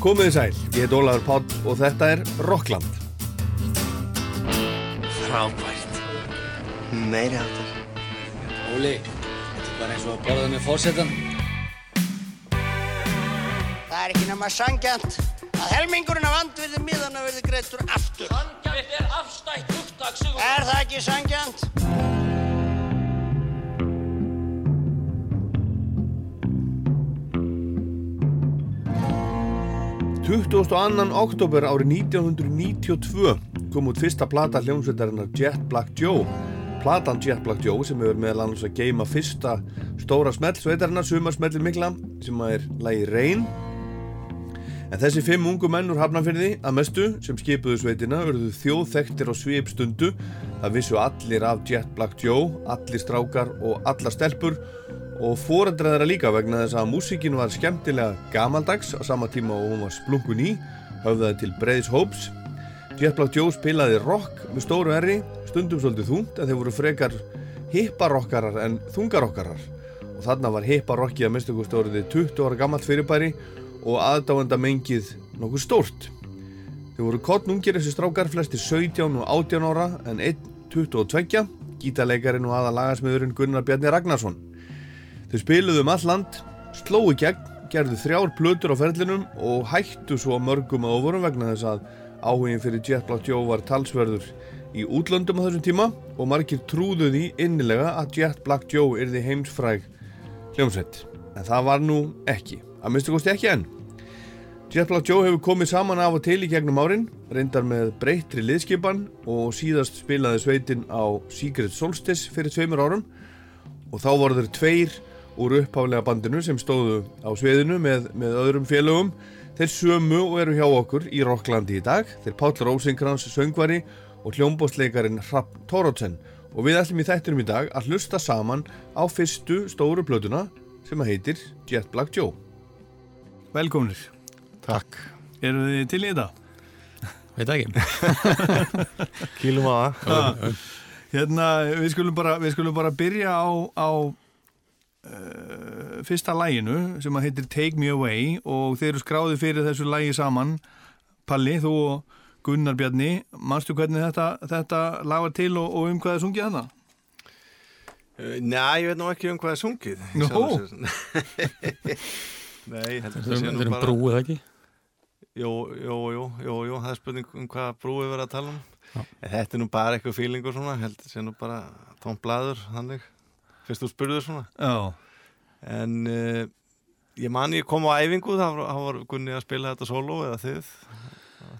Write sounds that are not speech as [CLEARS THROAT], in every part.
Komiði sæl, ég heit Ólaður Páll og þetta er Rockland. Frábært. Meiri áttur. Óli, þetta er bara eins og að borða með fórsetan. Það er ekki nema sangjant að helmingurinn af andvirði miðana verði greittur aftur. Sangjant er afstætt Sigur. Er það ekki sangjant? 22. oktober árið 1992 kom út fyrsta plata hljómsveitarinnar Jet Black Joe. Platan Jet Black Joe sem hefur meðal annars að geima fyrsta stóra smell sveitarinnar, sumarsmellir mikla, sem er lagi Rain. En þessi fimm ungu menn úr Hafnarfyrði að mestu sem skipuðu sveitina verðu þjóðþektir á svip stundu. Það vissu allir af Jet Black Joe, allir strákar og allar stelpur og fóreldræðara líka vegna þess að músíkin var skemmtilega gamaldags á sama tíma og hún var splunkun í, höfðaði til breiðs hóps. Jet Black Joe spilaði rock með stóru erri, stundum svolítið þúnt en þeir voru frekar hipparokkarar en þungarokkarar og þarna var hipparokki að minnstu stóriði 20 ára gammalt fyrirbæri og aðdáenda mengið nokkuð stórt. Þeir voru kottnungir þessi strákar, flesti 17 og 18 ára en 1 22, gítarleikarin og aða lagasmiðurinn Gunnar Bjarni Ragnarsson. Þau spiluðu um all land, slói gegn, gerðu þrjár plötur á ferlinum og hættu svo mörgum að ofurum vegna þess að áhugin fyrir Jet Black Joe var talsverður í útlöndum á þessum tíma og margir trúðu því innilega að Jet Black Joe erði heimsfræg hljómsveit. En það var nú ekki, að minnstu kosti ekki enn. Jet Black Joe hefur komið saman af og til í gegnum árin, reyndar með breyttri liðskipan og síðast spilaði sveitin á Secret Solstice fyrir tveimur árum og þá voru þeir tveir úr uppháflega bandinu sem stóðu á sviðinu með, með öðrum félögum. Þeir sömu og eru hjá okkur í Rocklandi í dag. Þeir Páll Rósinkrans söngvari og hljómbóstleikarin Rapp Tórótsen og við ætlum í þættinum í dag að hlusta saman á fyrstu stóru blötuna sem að heitir Jet Black Joe. Velkominir Takk. Eru þið til í þetta? Veit ekki. Kýlum það. Hérna, við skulum bara, við skulum bara byrja á, á uh, fyrsta læginu sem að heitir Take Me Away og þeir eru skráðið fyrir þessu lægi saman. Palli, þú og Gunnar Bjarni mannstu hvernig þetta, þetta lagar til og, og um hvað það sungið hana? Uh, Nei, ég veit nú ekki um hvað [LAUGHS] það sungið Nó Nei, ég held að það sé nú bara Brúið ekki? Jú, jú, jú, jú, jú, það er spurning um hvað brúið verið að tala um. Þetta er nú bara eitthvað fílingur svona, held að það sé nú bara tónbladur, þannig fyrst þú spurður svona. Já. en uh, ég man ég kom á æfingu þá var, var Gunni að spila þetta solo eða þið.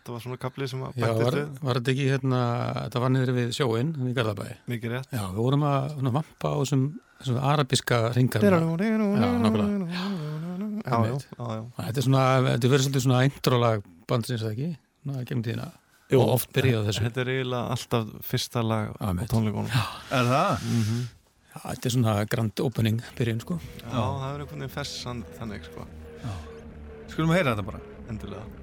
Þetta var svona kaplið sem að bættist var, við Var þetta ekki hérna, þetta var niður við sjóin í Garðabæi Mikið rétt. Já, við vorum að svona, vampa á þessum, þessum arabiska ringar Já, nákvæmlega. Já, já, já. Þetta er svona, þetta verður svolítið svona eindrólag bandsins eða ekki, ná, gemum tíðina. Jú, og oft byrjaði þessu. Þetta er eiginlega alltaf fyrsta lag á tónleikonum Er það? Mm -hmm. Já, þetta er svona grand opening byrjun sko. Já, það er einhvern veginn fessan þannig sko. Já. Skulum að heyra þetta bara. Endilega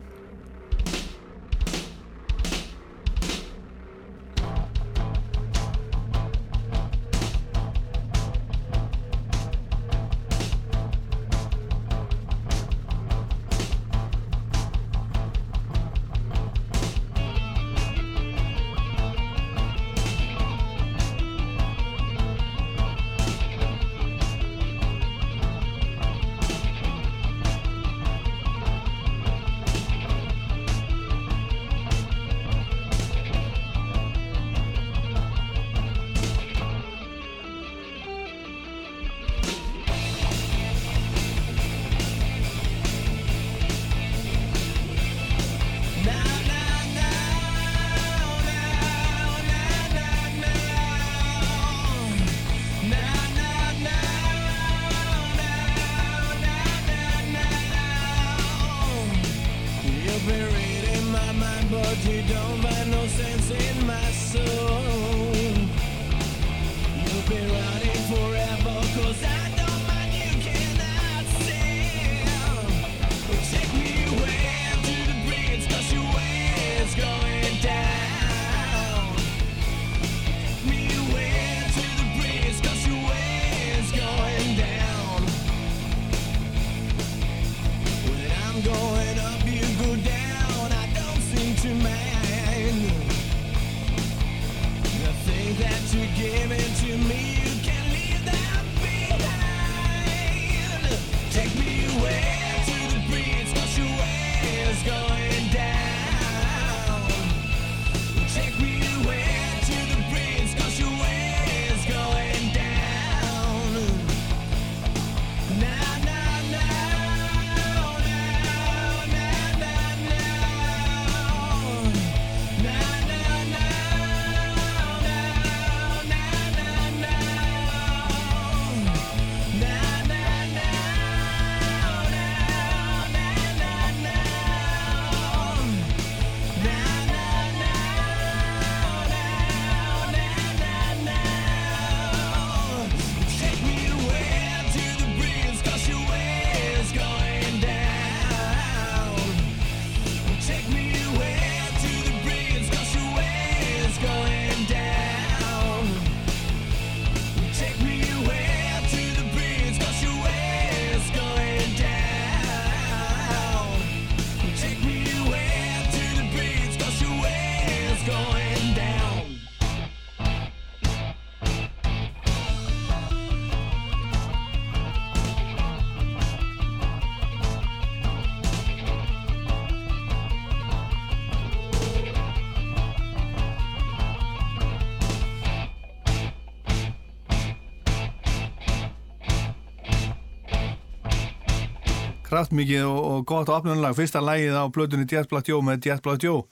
kraftmikið og, og gott opnunlag fyrsta lægið á blötunni Jet Black Joe með Jet Black Joe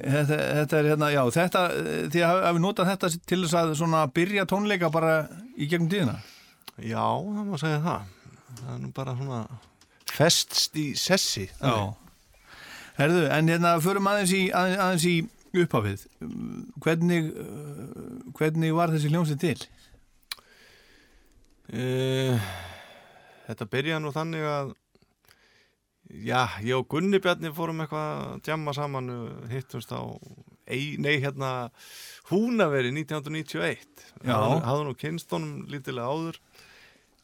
þetta, þetta er hérna, já, þetta eh, því að hafi notað þetta til þess að svona byrja tónleika bara í gegnum tíðina? Já, það má segja það. Það er nú bara svona festst í sessi Já. Herðu, en hérna förum aðeins í, aðeins, í upphafið. Hvernig uh, hvernig var þessi hljómsið til? Uh, þetta byrjaði nú þannig að já, ég og Gunni Bjarni fórum eitthvað að djamma saman uh, hittumst á ei, nei, hérna Húnaveri 1991 Já. hafðu, nú kynstónum lítilega áður.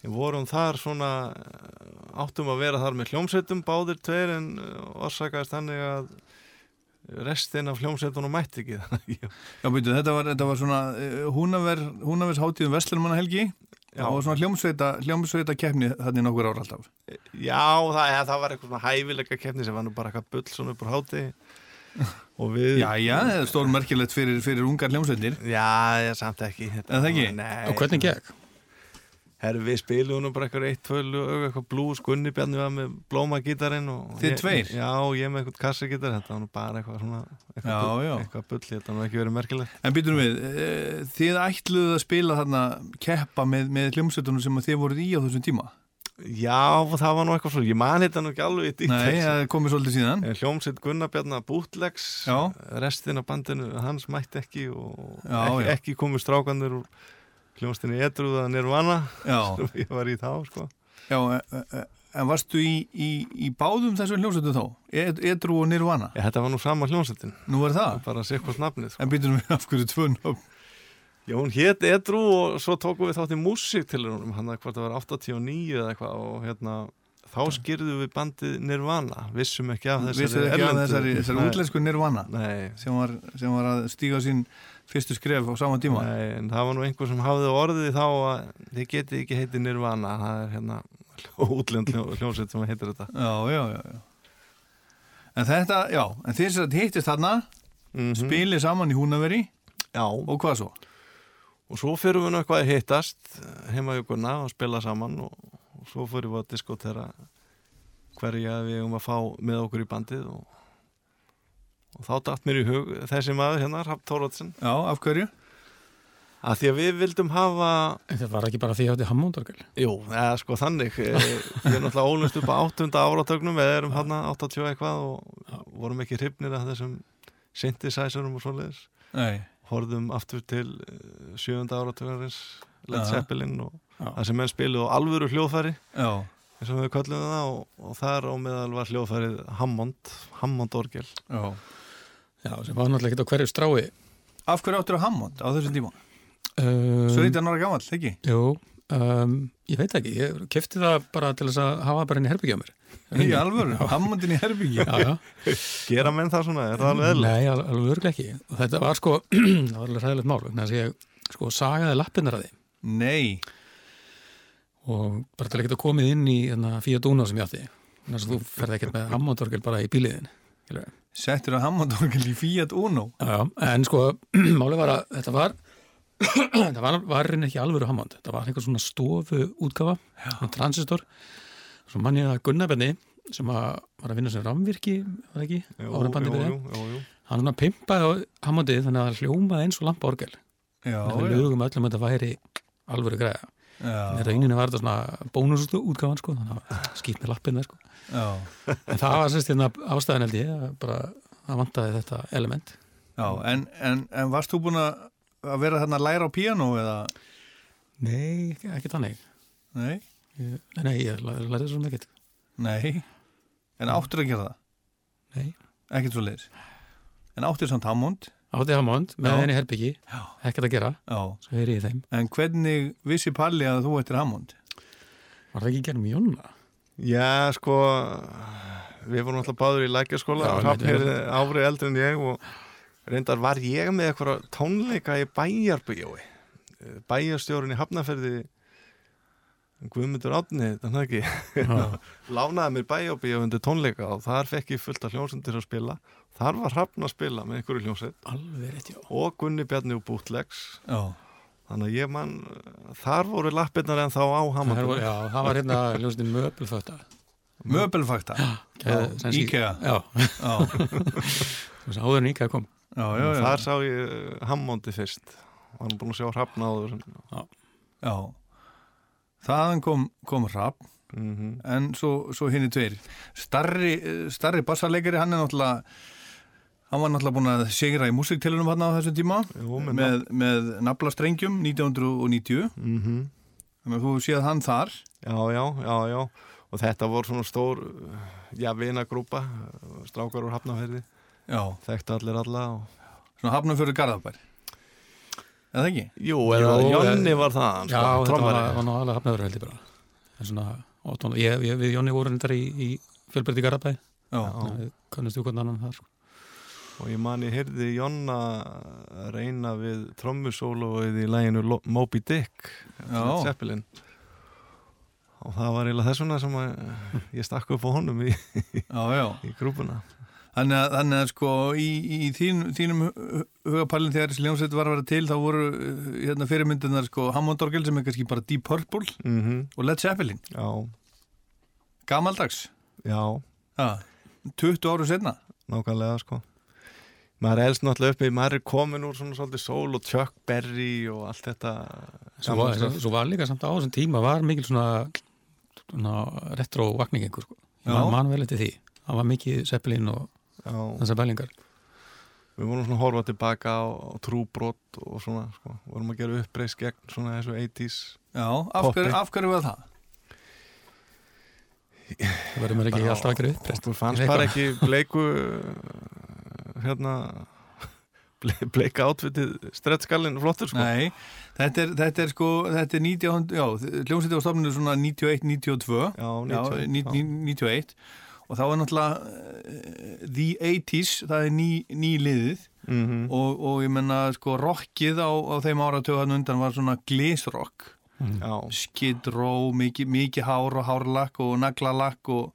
Við vorum þar svona uh, áttum að vera þar með hljómsveitum báðir tveir en uh, orsakaðist þannig að restin af hljómsveitunum mætti ekki. [LAUGHS] Já, byrju, þetta var, þetta var svona húnaver, húnavers hátíðum Vestlumanna helgi Já. og svona hljómsveita, hljómsveita keppni þannig nokkur ára alltaf Já, það, ja, það var eitthvað svona hæfileika keppni sem var nú bara eitthvað bull svona upp á háti [LAUGHS] og við Já, já, það er stórmerkilegt fyrir, fyrir ungar hljómsveitir Já, ég samt ekki Er það ekki? Nei, Og hvernig gekk? Herru, við spilum nú bara eitthvað eitt, tvö lög, eitthvað blues, Gunni Bjarni var með blómagítarinn og Þið tveir? Já, ég með eitthvað kassagítar, þetta var nú bara eitthvað svona eitthvað, Já, já. eitthvað bull, þetta var nú ekki verið merkilegt En býtum við, eh, þið ætluðu að spila þarna keppa með, með hljómsveitunum sem þið voruð í á þessum tíma Já, það var nú eitthvað svo, ég man þetta nú ekki alveg í Nei, það komið svolítið síðan Hljómsveit Gunnar Bjarnar Bootlegs Já. restin af bandinu, hans mætti ekki og Já, ekki, ekki komið strákanir úr hljómsveitinu Edruða Nirvana [LAUGHS] sem ég var í þá, sko já en, en varstu í, í, í báðum þessum hljómsveitum þá? Ed, Edru og Nirvana? Já, þetta var nú sama hljómsveitin, Nú er það? bara að sé hvort nafnið, sko En býtum við [LAUGHS] af hverju tvö nöfn? Já, hún hétt Edru og svo tókum við þátt í músík til húnum, hann að hvort það var 89 eða eitthvað og hérna þá skýrðum við bandið Nirvana vissum ekki af þessari Vissuð ekki af þessari, þessari útlensku Nirvana Nei, sem var, sem var að stíga sín fyrstu skref á sama tíma? Nei, en það var nú einhver sem hafði orðið þá að þið getið ekki heitið Nirvana það er hérna [LAUGHS] útlend hljó- hljómsveit sem heitir þetta. Já, já, já, já. En þetta, já, en þið sem hittist þarna mm spilið saman í Húnaveri Já, og hvað svo? og svo fyrir við eitthvað að hittast heima í okkurna og spila saman og, og svo fyrir við að diskotera hverja við um að fá með okkur í bandið og, og þá datt mér í hug þessi maður hérna, Rapp Tórótsen Já, af hverju? að því að við vildum hafa En það var ekki bara því að þetta er Hammondorgel jú, eða sko þannig. Eh, við erum náttúrulega ólust upp á áttunda áratögnum við erum hérna 80 eitthvað og vorum ekki hrifnir af þessum synthesizerum og svoleiðis. Nei, horfðum aftur til eh, sjöunda áratögarins Led Já. Zeppelin og Já. það sem menn spiluðu á alvöru hljóðfæri já, eins og við köllum það og, og þar á meðal var hljóðfærið Hammond Hammond orgel. Já Já, sem var náttúrulega ekki á hverju strái. Af hverju áttur að Hammond á þessum tíma? um, 17 ára gamall, ekki? Jú, um, ég veit ekki. Ég kefti það bara til þess að hafa bara inn í herbyggja mér. Í alvöru, Hammondin í Herbyggi Já, já. [LAUGHS] Gera menn það svona, er það alveg eðlilegt? Nei, al- alveg örglega ekki. Og þetta var sko, [CLEARS THROAT] það var alveg ræðilegt mál þannig að ég sko sagaði lappinnar að því Nei, og bara til að geta komið inn í hérna, Fiat Uno sem ég átti. Þannig að þú ferði ekkert með Hammondorgel bara í bíliðin settur að Hammond-orgel í Fiat Uno. Já, en sko [CLEARS THROAT] málið var að þetta var [CLEARS THROAT] þetta var, var reyni ekki alvöru Hammond. Þetta var einhver svona stofu útgafa svona transistor. Svo mann ég að Gunnarbenni sem að var að vinna sem ramvirki var það ekki, Jú, jú, við jú, jú, hann svona pimpaði á Hammondið þannig að það hljómaði eins og lampa orgel. Já, við já, lögum öllum að þetta væri alvöru greiða en já, reyninni var þetta svona bónusútgáfan sko, þannig að skýt með lappinu sko. en það var sérst hérna ástæðan held ég að bara það vantaði þetta element. Já en, en, en varst þú búin að að vera þarna að læra á piano eða? Nei, ekki þannig. Nei, ég, Nei, ég lærði lær svo mikið nei. En áttur að gera það? Nei, Ekkert svo leiðis En áttur samt Hammond? Átti Hammond með henni herbyggi, Já. ekkert að gera. Já. Svo er ég í þeim, En hvernig vissi Palli að þú ættir Hammond? var það ekki gerum Jónna? Já, sko við vorum alltaf báður í lækjaskóla árið eldri en ég og reyndar var ég með eitthvað tónleika í bæjarbygjói bæjarstjórin í Hafnarferði Guðmundur Átni, þannig ekki? Já, [LAUGHS] lánaði mér bæjarbygjói undir tónleika og þar fekk ég fullt af hljómsendir að spila þar var Hrafn að spila með einhverju hljómsett alveg rétt, já. Og Gunni Bjarni og Bútlegs Já. Þannig að ég mann þar voru lappirnar en þá á var, já, það var hérna möbulfötta Möbelfakta [LAUGHS] þú veist, áður en IKEA kom. Já, já, já. Þar sá ég uh, Hammondi fyrst. Var hann búin að sjá hrafna áður. Já. Þaðan kom, kom Rapp mm -hmm. en svo, svo hinn í tveir. Starri, eh, starri bassarleikari hann er náttúrulega hann var náttúrulega búin að segra í músiktilunum hann á þessum tíma Jú, með með, með naflastrengjum 1990 mm -hmm. þannig að þú séð hann þar. Já, já, já, já. Og þetta voru svona stór Já, vinagrúpa Strákar úr Hafnafærði já, Þekktu allir alla og... svona fyrir Garðabær. Eða ekki? Jú, eða Jú, Jonni eh, var það Já, sko, þetta var, trommari. var nú alveg hafnaður held ég bara. En svona, óttón, ég, ég, við Jóni vorum þetta í, í fjölbyrði Garabæ Já, Kannastu hvernig annan þar sko. Og ég man ég heyrði Jonna reyna við trommusólóið í læginu Moby Dick Zeppelin. Og það var eiginlega þess vegna sem ég stakk upp á honum í, í grúpuna. Þannig að, þannig að sko í, í þín, þínum hu- hugapælinn þegar þessi ljónsveit var að vera til þá voru uh, hérna, fyrirmyndunar sko Hammond Orgel sem er kannski bara Deep Purple mm og Led Zeppelin. Gamaldags. Já, ja, 20 áru setna nákvæmlega sko maður er elst náttúrulega uppi, maður er komin úr svona svolítið sól og Chuck Berry og allt þetta svo, var, stöf. svo var líka samt á þessum tíma var mikil svona, svona retro vakning einhver sko. Já. man, vel eftir því Það var mikið Zeppelin og Já, þessar bælingar við vorum svona að horfa tilbaka á, á trúbrot og svona, sko, vorum að gera uppreist gegn svona þessu 80s Já, af hverju, af hverju var það? Það verður mér ekki alltaf að gera upp okkur fannst bara ekki bleiku hérna [LAUGHS] ble- bleika átvitið strettskallin flottur sko. Nei, þetta er, þetta er sko þetta er 19, já, hljómsveitir á stofninu svona 91-92 Já, Já, 90, ní- já. ní- 91 og þá er náttúrulega uh, The 80s, það er ný, ný liðið. Mhm. og, og ég menna sko rockið á, á þeim áratöðan undan var svona glísrock Já, Skid Row, mikið, mikið hár og hárlakk og naglalakk og,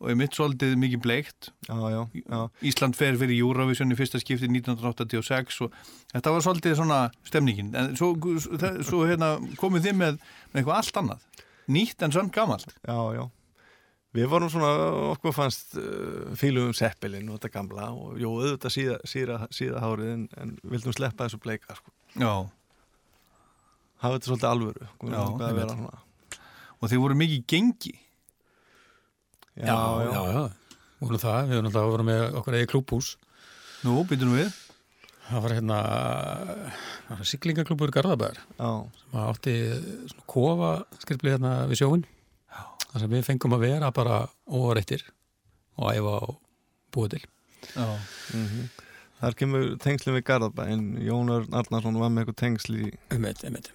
og ég mitt svolítið mikið bleikt já, já, já. Ísland fer fyrir Eurovision í fyrsta skipti 1986 og þetta var svolítið svona stemningin en svo, svo hérna, komið þið með, með eitthvað allt annað nýtt en samt gamalt Já, já. Við vorum svona, okkur fannst uh, fílum seppilinn og þetta gamla og jú, auðvitað síða, síða, síða hárið en, en vildum sleppa þessu bleika sko. Já, Hafa þetta svolítið alvöru. Og þið voru mikið gengi Já, já, já, já. Vorum það, við erum alltaf vera með okkur eigi klúbhús Nú, býtum við. Það var hérna siglingaklúbur Garðabær. Já, sem átti svona kofa skrifli hérna við sjóin þar sem við fengum að vera bara óreitir og æfa og búa til. Já, mhm. Þar kemur tengslinn við Garðabæ en Jón Örn Arnarsson var með eitthvað tengsl í, einmitt, einmitt.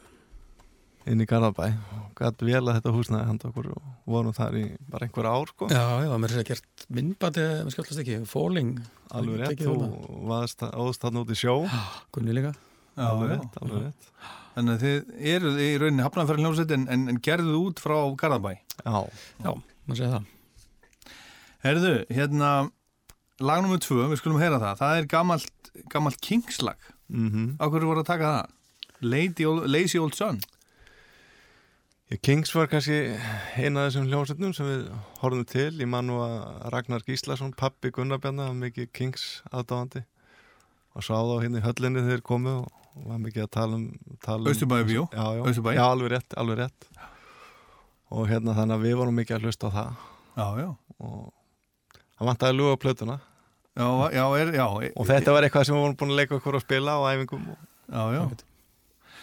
Inn í Garðabæ. Og gæti vel að þetta húsnaði handa okkur og vorum þar í bara einhver ár sko. Já, já, mér er sér að gert myndbandi með skjöldast ekki, Falling. Alveg rétt, þú vaðst óðst þarna út í sjó. Gunni líka. Já, Alveg já. rétt, alveg rétt. Þannig að þið eruð í rauninni hafnaðanferðin hljómsveit en, en, en gerðuð út frá Garðabæ. Já, Já, maður segja það. Herðu, hérna lag nummer tvö, við skulum heyra það. Það er gamalt, gamalt kingslag. Mhm. Á hverju voru að taka það? Lady Lazy Old Son Kings var kannski eina af þessum hljómsveitnum sem við horfum til. Ég man nú að Ragnar Gíslason, pappi Gunnarbjarnar, var mikið Kings aðdáðandi og sá þá hérna í höllinni þegar komu og var mikið að tala um... Tala um Austurbæjarbíó? Já, já. Austurbæ? Já, alveg rétt, alveg rétt. Og hérna þannig að við vorum mikið að hlusta á það Já, já og það vantaði að luga plötuna Já, já, er, já og þetta var eitthvað sem við vorum búin að leika okkur að spila á æfingum og... Já, já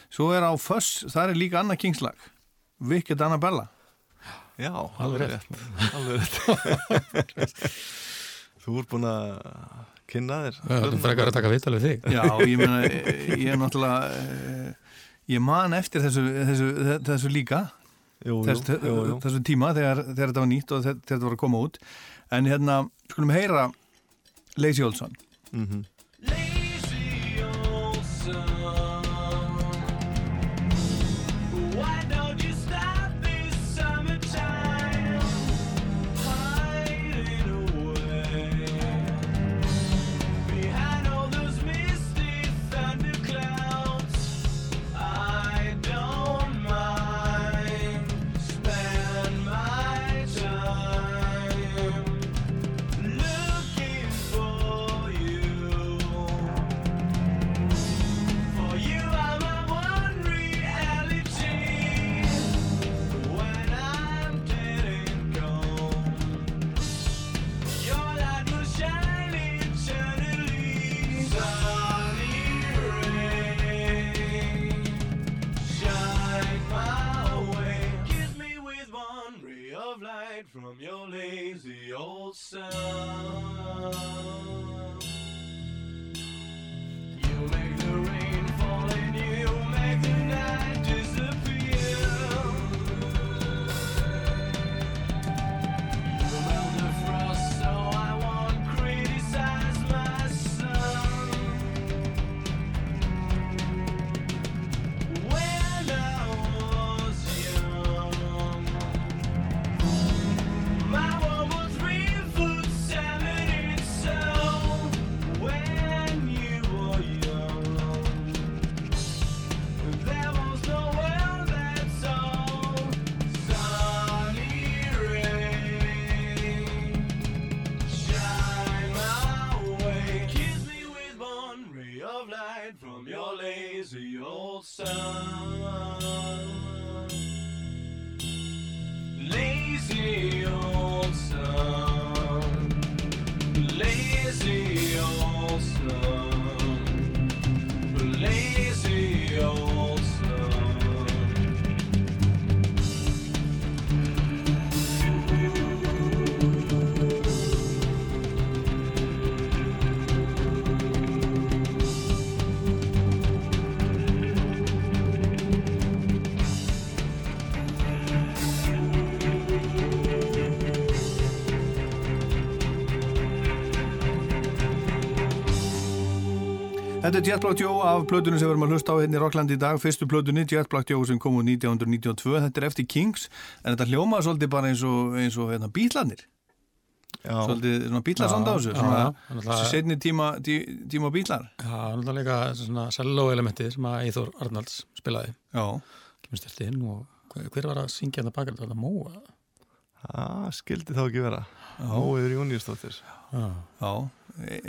Svo er á Fuss, það er líka annað kingslag Wicked Annabella Já, alveg rétt. Alveg rétt. [LAUGHS] Þú ert búin að kynna þér. Þú erum frekar að taka vital við þig Já, ég meina, ég er náttúrulega ég man eftir þessu, þessu, þessu líka Jú, jú, þess, jú, jú. þessu tíma þegar, þegar þetta var nýtt og þegar þetta var að koma út en hérna, skulum heyra Lazy Olsson Mhm. Why Þetta er Jet Black Joe af plötunum sem við erum að hlusta á hérna í Rockland í dag, fyrstu plötunni Jet Black Joe sem kom úr 1992, þetta er eftir Kings en þetta hljómaði svolítið bara eins og, eins og hérna, bílarnir Já, svolítið svona bílarsand á þessu svona setni tíma, tí, tíma bílar Já, náttúrulega líka svona cello-elementi sem að Eithor Arnalds spilaði. Já, kemur stilt inn og hver, var að syngja þetta bakar þetta móa? Það skildi þá ekki vera. Móiður Júniusdóttir. Já, já.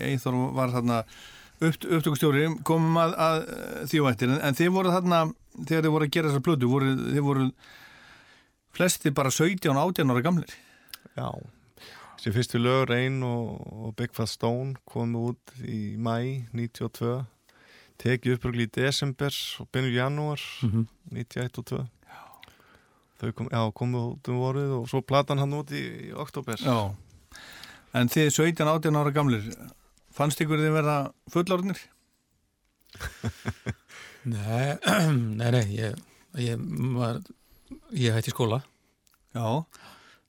Eithor var þarna upptökustjóri komum að, að því og eftir. En, en þið voru þarna, þegar þið voru að gera þessar plötu voru, þið voru flesti bara 17, 18 ára gamlir? Já, þessi fyrstu lög Reyn og, og Big Fat Stone komu út í mæ 92 tekið upprögli í desember og byrju janúar Mhm. 91 og 2 þau kom, já, komu út um vorið og svo platan hann út í, í oktober Já, en þið 17, 18 ára gamlir fannst ykkur þið vera fullorðnir? [LAUGHS] Nei, [CLEARS THROAT] nei, nei, ég, ég var, ég hætti skóla, Já,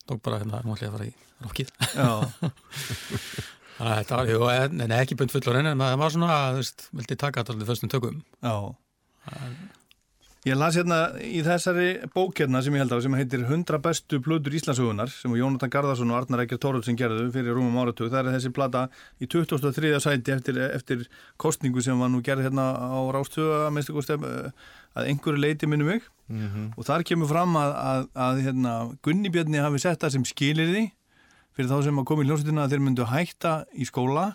tók bara hérna, nú ætla ég að fara í rockið. já, [LAUGHS] Þannig að Þetta var, jú, en, ekki bunt fullur en maður var svona, þú veist, vildi taka alveg fyrstum tökum. já Ég las hérna í þessari bók hérna sem ég held á sem heitir 100 bestu plötur Íslandsögunar sem Jónatan Garðarsson og Arnar Ekkert Tóruldsson gerðu fyrir rúmum áratug. Það er þessi plata í 23. sæti eftir, eftir kostningu sem var nú gerð hérna á að kosti eh, að einhverju leiti minni mig Mhm. og þar kemur fram að, að, að hérna, Gunni Björni hafi sett það sem skilirði fyrir þá sem að koma í hljómsveitina að þeir myndu hætta í skóla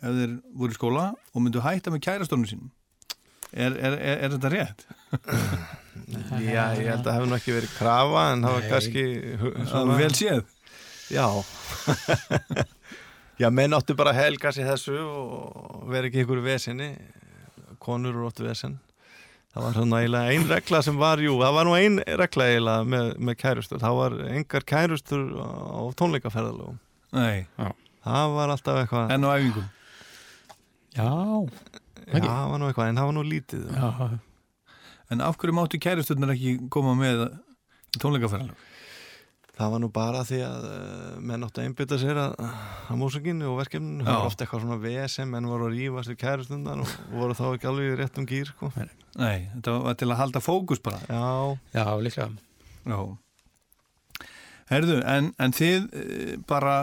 ef þeir voru í skóla og myndu hætta með kærastónum sínum er, er, er, er þetta rétt? [LAUGHS] Já, ég held að það hefði nú ekki verið krafa en það var kannski er vel séð. Já. [LAUGHS] Já, menn áttu bara að helga sér þessu og vera ekki ykkur vesinni konur eru áttu vesin það var svona eiginlega ein regla sem var jú, það var nú ein regla eiginlega með, með kærustur, það var engar kærustur á tónleikaferðalögum. Nei, það var alltaf eitthvað enn á æfingum? Já, Já, það var nú eitthvað, en það var nú lítið. Já, En af hverju máttu kærasturnar ekki koma með í tónleikaferðalög? það var nú bara því að uh, menn áttu að einbytta sér að, að músikinu og verkefninu, það var ofta eitthvað svona vesen, menn voru að rífast við kærustundan og voru þá ekki alveg í réttum gýr sko. Nei, þetta var til að halda fókus bara. Já, já, líklega. Já. Herðu, en, en þið eh, bara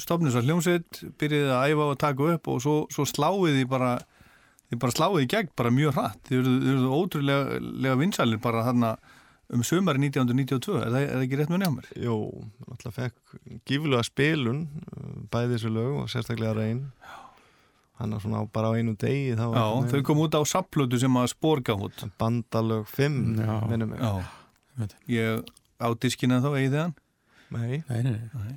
stofnum svo hljómsveit, byrjuðið að æfa og taka upp og svo, svo sláið þið bara þið bara sláið í gegn bara mjög hratt. Þið eruð, þið eruð ótrúlega vinsalir bara þarna um sömari 1992 er það, er það ekki rétt með nefnir? Jú, náttúrulega fekk gífulega spilun uh, bæði þessu lög og sérstaklega reyn hann er svona á- bara á einu degi þá Já, þau kom út á sapplötu sem að sporga út. Bandalög 5 Já. minnum mig. Já, ég á diskina þá eigið þegan Nei, Nei, nei, nei.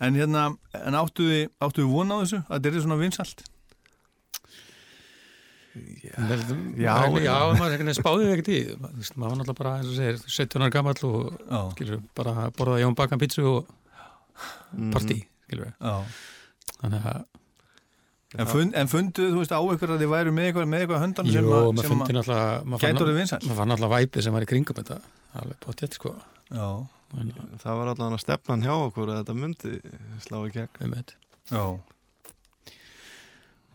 en hérna, en áttu þið áttu þið von á þessu að þetta er svona vinsalt? Já, já, maður spáði ekkert í maður var náttúrulega bara, eins og segir 17 ára gamall og skilur, bara borðaði Jón Bakan pítsu og partí, skilur þannig að, En, fund, en funduðu, þú veist, á ykkur að þið væru með eitthvað, með eitthvað höndan sem að, maður sem fundi náttúrulega maður fann- náttúrulega væpið sem var í kringum þetta. Alveg potið, sko. Já, það var allan að stefnan hjá okkur að þetta myndi slá í gegn. Þetta já,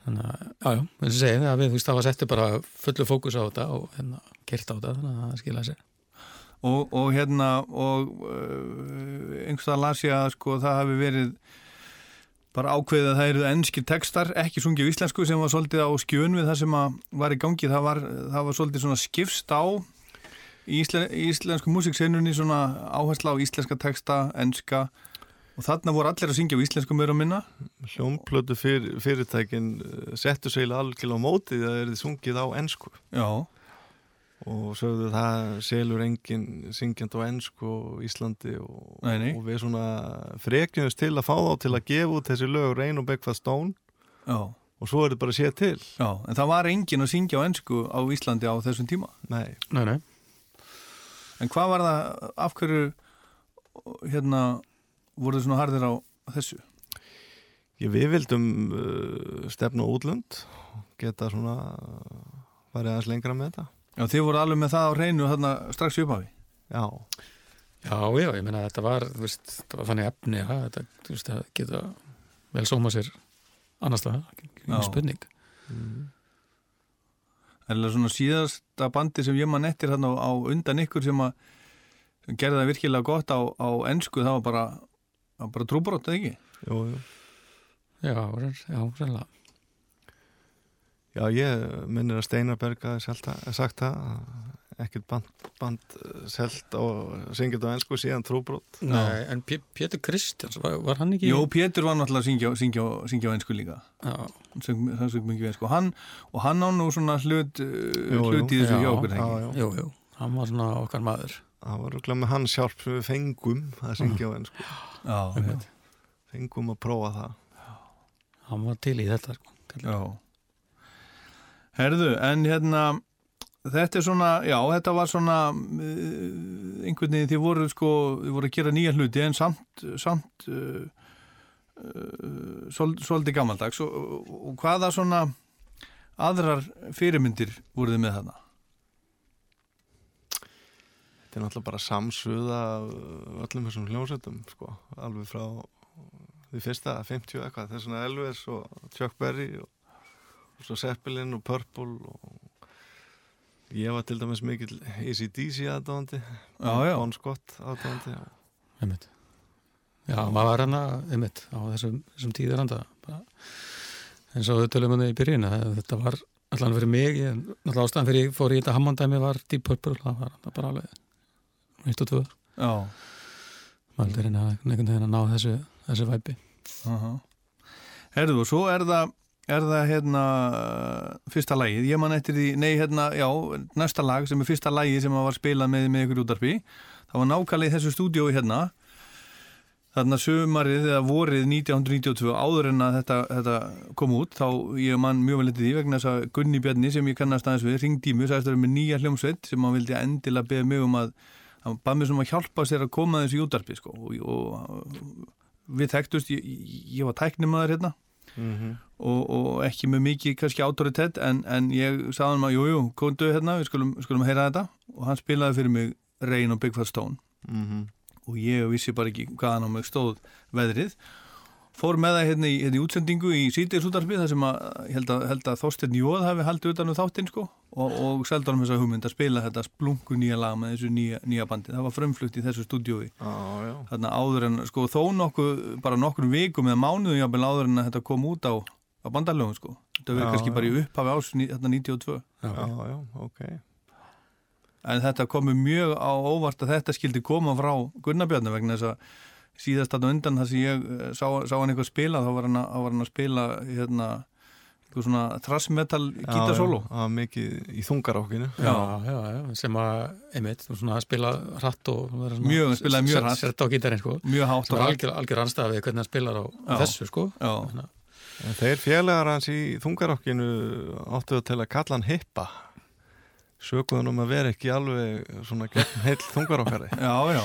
þannig að, já, já, eins og segið að við, þú veist, það var settu bara fullu fókus á þetta og hérna, kert á þetta, þannig að það skilaði sér. Og, og hérna og uh, einhverstað las ég að sko það hafi verið bara ákveðið að það eru ennskir textar ekki sungið á íslensku sem var svolítið á skjön við það sem að var í gangi. Það var, það var svolítið svona skipst á í íslen, íslensku músikseinunni svona áhersla á íslenska texta, ennska og þarna voru allir að syngja á íslensku meira og minna. Hljómplötu fyr, fyrirtækin eh, settu sig algjörlega á móti það er þið sungið á ensku. Já, og sögðu það selur engin syngjand á ensku og Íslandi og, Nei, nei. og við svona frekjumst til að fá þá til að gefa út þessi lög Rain og Breakfast Stone. Já, og svo er þetta bara að sé til. Já en það var engin að syngja á ensku á Íslandi á þessum tíma. Nei, Nei, nei, En hvað var það, af hverju hérna voru þið svona harðir á þessu? ég, við vildum uh, stefna útlönd geta svona uh, farið aðeins lengra með þetta Já, þið voru alveg með það á reynu þarna strax í upphafi. Já, já, já, ég meina þetta var, veist, þetta var þannig efni að þetta, veist, það geta vel sóma sér annars það, Já. ekki spurning Eða svona síðasta bandi sem ég mann eftir þarna á, á undan ykkur sem að gerði það virkilega gott á, á ensku, það var bara, það var bara trúbrótt, eða ekki? jú, jú Já, já, sannlega Já, ég minnir að Steinarberg hafi sagt það að ekkert band, band uh, selt og syngjast á ensku síðan trúbrot Nei, en P Pétur Kristjáns, var, var hann ekki Jó, Pétur var náttúrulega að syngja, syngja, syngja á ensku líka. Já, söng, hann söng mikið ensku. Hann, og hann á nú svona hlut, uh, jú. hlut í þessu Já, hjá okkur, Já, ekki? já, jú, jú, hann var svona okkar maður það var örugglega með hans hjálp sem við fengum að syngja á ensku Já, já, fengum að prófa það hann var til í þetta sko. já. Herðu, en hérna, þetta er svona, já, þetta var svona, uh, einhvern veginn, þið voru sko, þið voru að gera nýja hluti en samt, samt, uh, uh, svol, svolítið gammaldags og, og, og hvaða svona aðrar fyrirmyndir voruð þið með þarna? Þetta er náttúrulega bara samsuða öllum þessum hljómsveitum sko, alveg frá því fyrsta 50 eitthvað, það er svona Elvis og Chuck Berry og, og svo Zeppelin og Purple og ég var til dæmis mikill ACDC aðdóðandi. Bon Scott aðdóðandi einmitt. Já, maður var hann að, einmitt, á þessum, þessum tíður handa. Eins og við tölum hann í byrjun þetta var allan fyrir mig, ég, náttúrulega ástæðan fyrir ég fór í þetta hammandæmi var Deep Purple það var bara alveg eitt og tvö. Já, maður er einhvern veginn að ná þessu, þessu væpi. Aha. Herðu, og svo er það, er það hérna fyrsta lagið, ég man eftir því, nei hérna, já, næsta lag sem er fyrsta lagið sem var spilað með, með ykkur útarpi, það var í þessu stúdiói hérna, þarna sömarið eða vorið 1992 áður en að þetta, þetta kom út, þá ég man mjög vel eftir því vegna þess að Gunni Bjarni sem ég kannast aðeins við, í að vera með nýja hljómsveit sem hann vildi endilega beða mig um að hann bað mér sem að hjálpa sér að koma þessu í útarpi sko. Og, og við þekktust, ég, ég var tæknimaður hérna. Mm og, og ekki með mikið kannski autoritet en, en ég sagði hann að jú, jú, komdu hérna, við skulum, skulum heyra þetta. Og hann spilaði fyrir mig Rain og Big Fat Stone. -hmm. og ég vissi bara ekki hvaðan á mig stóð veðrið fór með það hérna í, hérna í útsendingu í sítiðsútarfi þar sem að held að, held að Þorstein Jóð hafi haldið utan um þáttinn sko og, og seldi honum þessa hugmynd að spila þetta splungu nýja lag með þessu nýja, nýja bandi. Það var frumflutt í þessu stúdiói Já, já, þarna áður en sko þó nokkuð bara nokkur vikum eða mánuðu jafnvel áður en að þetta kom út á, á bandalögum sko. Þetta verið kannski já. bara í upphafi ás þarna 92 já, já, ok. En þetta komi mjög á óvart að þetta skildi koma frá Gunnarbjörnu vegna þess að síðast þarna undan þar sem ég eh, sá, sá hann eitthvað spila þá var hann var hann að spila hérna eitthvað svona thrash metal gítarsólo Já, já, það var mikið í þungarákinu já, já, já, sem að einmitt, svona að spila hratt og Mjög, spilaði mjög hratt. sett á gítarinn sko mjög hátt og hratt algjör, við hvernig hann spilar á Já. þessu sko Já. Þannig að- En þeir félagar hans í þungarokkinu áttuðu til að kalla hann hippa sökuðan um að vera ekki alveg svona heill þungarokkari Já, já.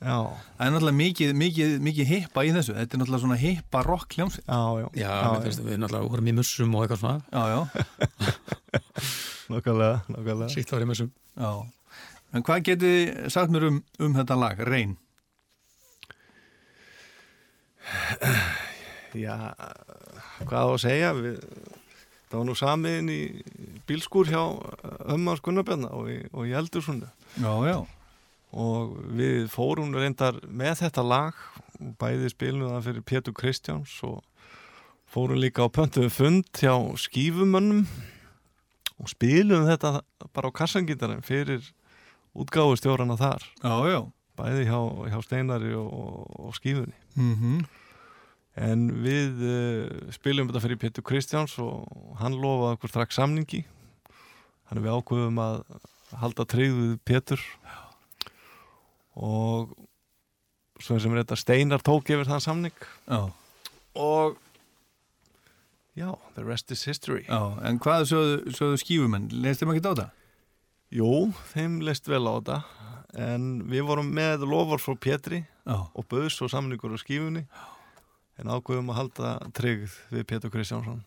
Já, Það er náttúrulega mikið, mikið, mikið hippa í þessu. Þetta er náttúrulega svona hippa rock hljómsveit. já, já já, já finnst, við náttúrulega vorum í mussum og eitthvað svona Já, já. [LAUGHS] Nákvæmlega, nákvæmlega sítt var í mussum já. En hvað getið þið sagt mér um, um þetta lag, Reyn? [SIGHS] Já, hvað á að segja við, það var nú samiðin í bílskúr hjá ömmu hans Gunnarbjörna og, og í Eldursundu Já, já. Og við fórum reyndar með þetta lag og bæði spilum það fyrir Pétur Kristjáns og fórum líka á pöntuðu fund hjá skífumönnum og spilum þetta bara á kassangítarinn fyrir útgáfustjórana þar. Já, já. bæði hjá, hjá Steinari og, og skífunni. Mm en við uh, spilum þetta fyrir Pétur Kristjáns og hann lofaði okkur strax samningi. Þannig við ákveðum að halda treyð við Pétur og svo sem er þetta Steinar tók yfir þann samning Já. og já, the rest is history Já, en hvað sögðu, sögðu skífumenn? Leist þeim ekki á það? Jú, þeim leist vel á þetta en við vorum með lofar frá Pétri Já. og böðs og samningur á skífunni en ákveðum að halda tryggð við Pétur Kristjánsson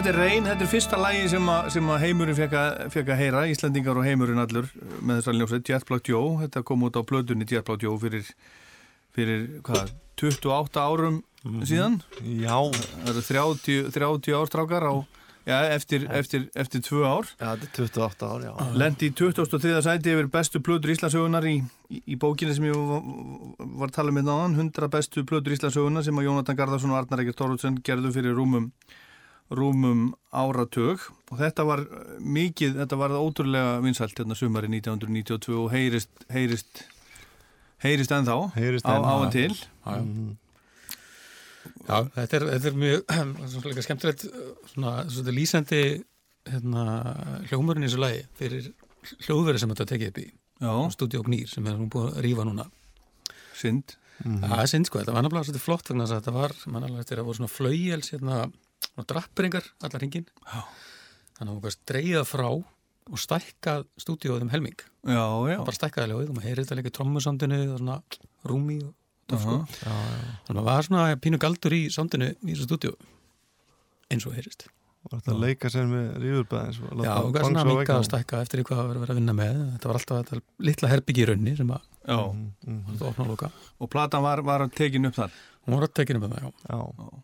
Þetta er reyn, þetta er fyrsta lægi sem, sem að heimurinn fekk að, heyra, Íslandingar og heimurinn allur með þessar ljósið, Jet Black Joe, þetta kom út á blöðunni Jet Black Joe fyrir, fyrir hvað, 28 árum síðan, Já, það eru 30, 30 ástrákar á, já, eftir, eftir, eftir tvö ár, já, þetta er 28 ár, já. lendi í 23. sæti yfir bestu plötur Íslandsögunar í, í, í bókinni sem ég var, að tala með náðan, 100 bestu plötur Íslandsögunar sem að Jónatan Garðarsson og Arnar Ekkert Þorvaldsson gerðu fyrir rúmum rúmum áratug. Og þetta var eh, mikið, þetta var ótrúlega vinsælt hérna sumari 1992 og heyrist heyrist, heyrist ennþá Heyrist á, enn, á og til. Já, já. Já, þetta er, þetta er mjög [CLEARS THROAT] svona líka skemmtilegt svona, svona lýsandi hérna, hljómurinn í þessu lagi fyrir hljóðveri sem þetta tekið upp í. Já, Studio Gnýr sem er nú búið að rífa núna. Synd. Það er synd sko, þetta var náttúrulega flott þess að þetta var, mannalega þetta voru svona flaugjels hérna, svona drappringar allar hringin Já. þannig að hún gæst dreigða frá og stækkað stúdíóð um helming. Já, já, bara stækkaði ljóðið og heyri þetta líka trommusandinu og svona rúmi og það sko. Þannig að maður var svona pínu galdur í sandinu í þessu stúdíó eins og heyrist. Var þetta leika sér með ríðurbæðins? Já, og hvað svona minga að stækka eftir hvað var verið að vinna með. Þetta var alltaf þetta litla herbyggi í raunni sem að já. þetta opna og loka. Og platan var, var tekin upp þar? Hún var með það, já. Já,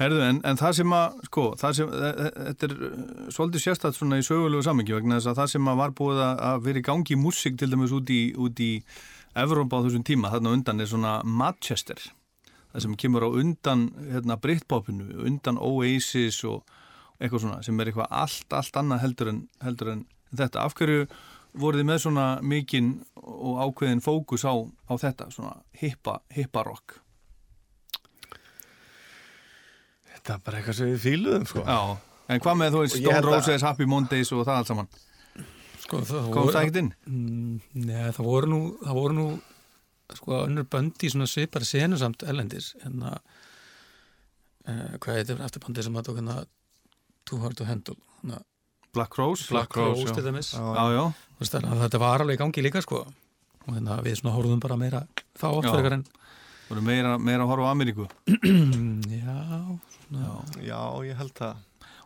Herðu, en, en það sem að, sko, sem, e- e- þetta er uh, svolítið sérstætt svona í sögulegu samengi vegna þess að það sem að var búið að- vera í gangi í músík til dæmis út í, út í Evrópa á þessum tíma, þarna undan er svona Manchester, það sem kemur á undan hérna, Britpopinu, undan Oasis og eitthvað svona sem er eitthvað allt, allt annað heldur en, heldur en þetta. Af hverju voruð þið með svona mikinn og ákveðin fókus á, á þetta, svona hippa, hippa rock? Þetta er bara eitthvað sem við fíluðum, sko. Já, en hvað með þú veist Stone að- Roses, Happy Mondays og það allt saman? Sko, það kom það ekkert inn? Mm, Nei, það voru nú, það voru nú sko önnur böndi svona svipar senusamt ellendis en að uh, hvað heitir eftir bandi sem að tók hérna Too Hard to Handle? Hana, Black Rose? Black Rose Já, Já, já, veist, þannig að þetta var alveg í gangi líka sko. Og hérna við svona horfðum bara meira þá Já. fyrir en voru meira, meira að horfa á Ameríku? [CLEARS THROAT] Mm, já, svona, Já, ég held það.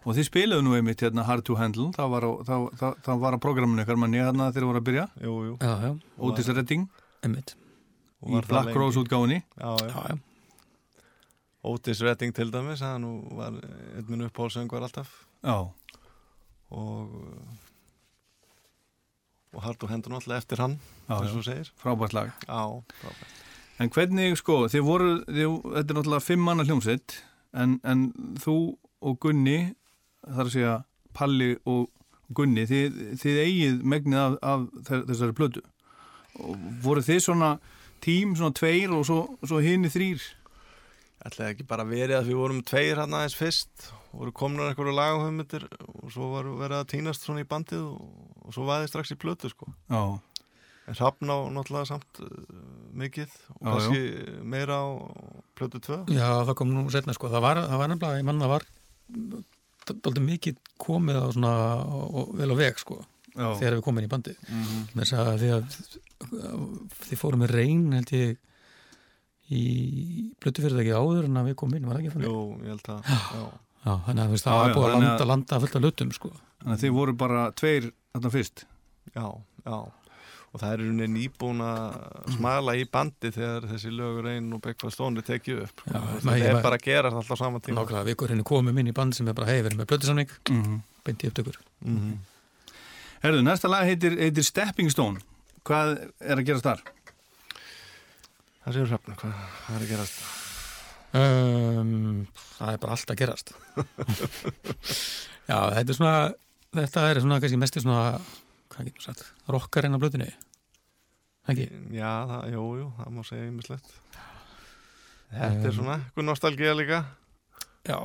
og þið spiluðu nú einmitt hérna Hard to Handle það var á, það, það, það var á programminu ykkar manni hérna þegar þið voru að byrja Jú, jú. já, já, Otis Redding emmitt Og í Black. Rose útgáfunni Já, já. já, já, Otis Redding til dæmis, það nú var einn minn upphólsöngur alltaf Já, og og hard og hendur náttúrulega eftir hann, já, og þú segir. frábært lag Já, frábært. En hvernig, sko, þið voru þið, þetta er náttúrulega fimm manna hljómsveit en, en þú og Gunni þar að segja Palli og Gunni, þið, þið eigið megnið af, af þe- þessari plötu. Og voru þið svona tím, svona tveir og svo, svo hinni þrýr Ætlaði ekki bara verið að við vorum tveir hann aðeins fyrst voru komnar einhverju lagahöfmyndir og svo var verið að týnast svona í bandið og, og svo vaði strax í plötu sko. Já, En Hrafn á náttúrulega samt uh, mikið og Já, kannski meira á plötu 2. já, það kom nú setna sko, það var, það var nefnilega, ég manna var daldið mikið komið á svona og, vel á veg sko já, þegar við komum inn í bandi Mhm. með þess að því að þið fórum með reyn held ég í blötufyrirtæki áður en að við komum inn, var það ekki fannig? Jú, ég held að, já. Já, þannig að það var búið að landa, landa fullt af lutum sko. Þannig að þið voru bara tveir þarna fyrst Já, já. Og það er nýbúin að smala í bandi þegar þessi lögur einn og Breakfast Stone er tekið upp. Já, það maður- er bara að gera alltaf saman tíma. Nákvæmlega, vikur henni komum inn í band sem er bara hefur með blötusamning, Mhm. beint í upptökur. Mhm. Herðu, næsta lag heitir, heitir Stepping Stone. Hvað er að gerast þar? það séu hrefna, hvað, hvað er að gerast? Um, Það er bara allt að gerast. [LAUGHS] Já, þetta er svona þetta er svona kannski mest svona hvað getur sagt, rockarinn á blötunni ekki? já, það, jú, jú, það má segja ýmislegt. Þetta er svona, eitthvað nostalgía líka. Já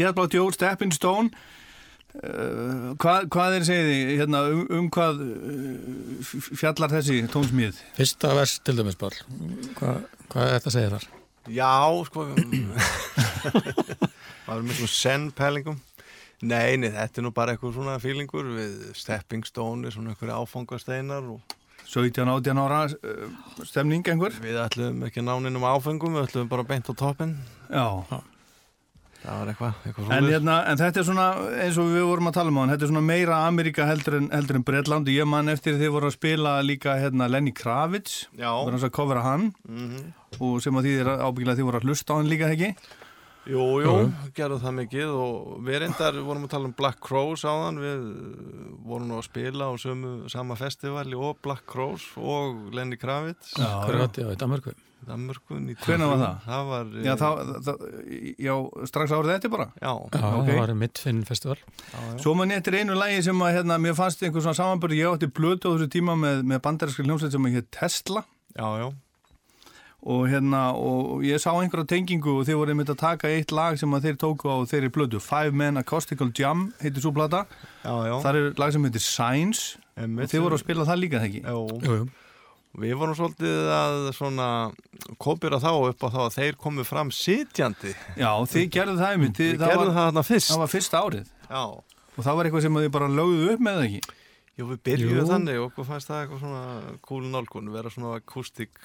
Tjadblá Joe, Stepping Stone. Uh, hvað, hvað er segið hérna, um, um hvað uh, fjallar þessi tónsmíð? Fyrsta vers til dæmis Pál Hvað, hvað er þetta að segja þar? Já, sko Það er miklu senn-pælingum Nei, nei, þetta er nú bara eitthvað svona fílingur við stepping stone, svona einhverju áfangasteinar og 17-18 ára uh, stemning einhver? við ætlum ekki náninum áfengum, við ætlum bara beint á toppin Já, það var eitthvað, eitthvað En, hérna, en þetta er svona, eins og við vorum að tala um á hann, þetta er svona meira Ameríka heldur en, heldur en Bretland og ég man eftir þið voru að spila líka hérna, Lenny Kravitz, Já. voru hans að covera hann Mhm. og sem að því er ábyggilega þið voru að hlusta á hann líka ekki? Jú, jú, gerðum það mikið og við reyndar vorum að tala um Black Crows áðan, við vorum nú að spila á sömu, sama festivali og Black Crows og Lenny Kravitz Já, Hver var þetta í Danmörku? Danmörku 93. Hvenær var það? Það var, Já, þá, þá, já, strax árið þetta bara. Já, Já, Ok. það var Midfinn festival já. Svo man ég eftir einu lægi sem að, hérna, mér fannst einhver svona samanbörð, ég átti blötu á þessu tíma með, með bandarinskri hljómsveit sem að hétt Tesla já, já. og hérna, og ég sá einhverja tengingu og þeir voru einmitt að taka eitt lag sem að þeir tóku á þeirri blötu, Five Men Acoustical Jam heitir svo plata, þar er lag sem heitir Signs Einmitt. og þeir voru að spila það líka þegar ekki Jú, jú, við vorum svolítið að svona kopira þá upp á þá að þeir komu fram sitjandi. Já, þið gerðu það einmitt, þið, gerðum var, það þarna fyrst. það var fyrsta árið Já. og það var eitthvað sem að þið bara lögðu upp með það ekki Jú, við byrjuðum þannig og okkur fannst það eitthvað svona cool nálgun, vera svona akústik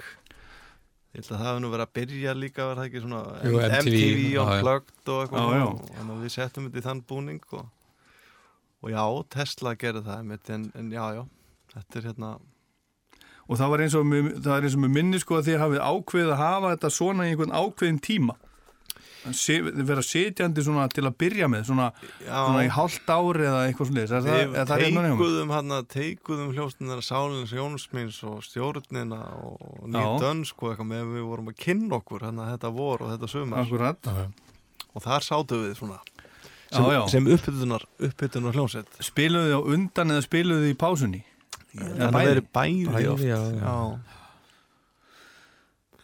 ég held að það hefði nú verið að byrja líka var það ekki svona Jú, MTV, MTV já. Unplugged og eitthvað Já, já. og þannig að við settum þetta í þann búning og, og já, Tesla gerði það einmitt, en, en já, já þetta er hérna og það var eins og með, það er eins og með minni sko að þið hafið ákveðið að hafa þetta svona í einhvern ákveðin tíma þið vera setjandi svona til að byrja með svona, svona í hálft ári eða eitthvað nefnum? teikuðum hérna, teikuðum hljóstunar Sálins Jónsmins og stjórnina og Já. nýtt dönsk og eitthvað með við vorum að kynna okkur hérna þetta vor og þetta já. og þar sátum við svona sem, sem uppbytunar, hljómsett spiluðu þið á undan eða spiluðu þið í pásunni? Þannig að bæði? verið bæði, Bæði, oft já, já.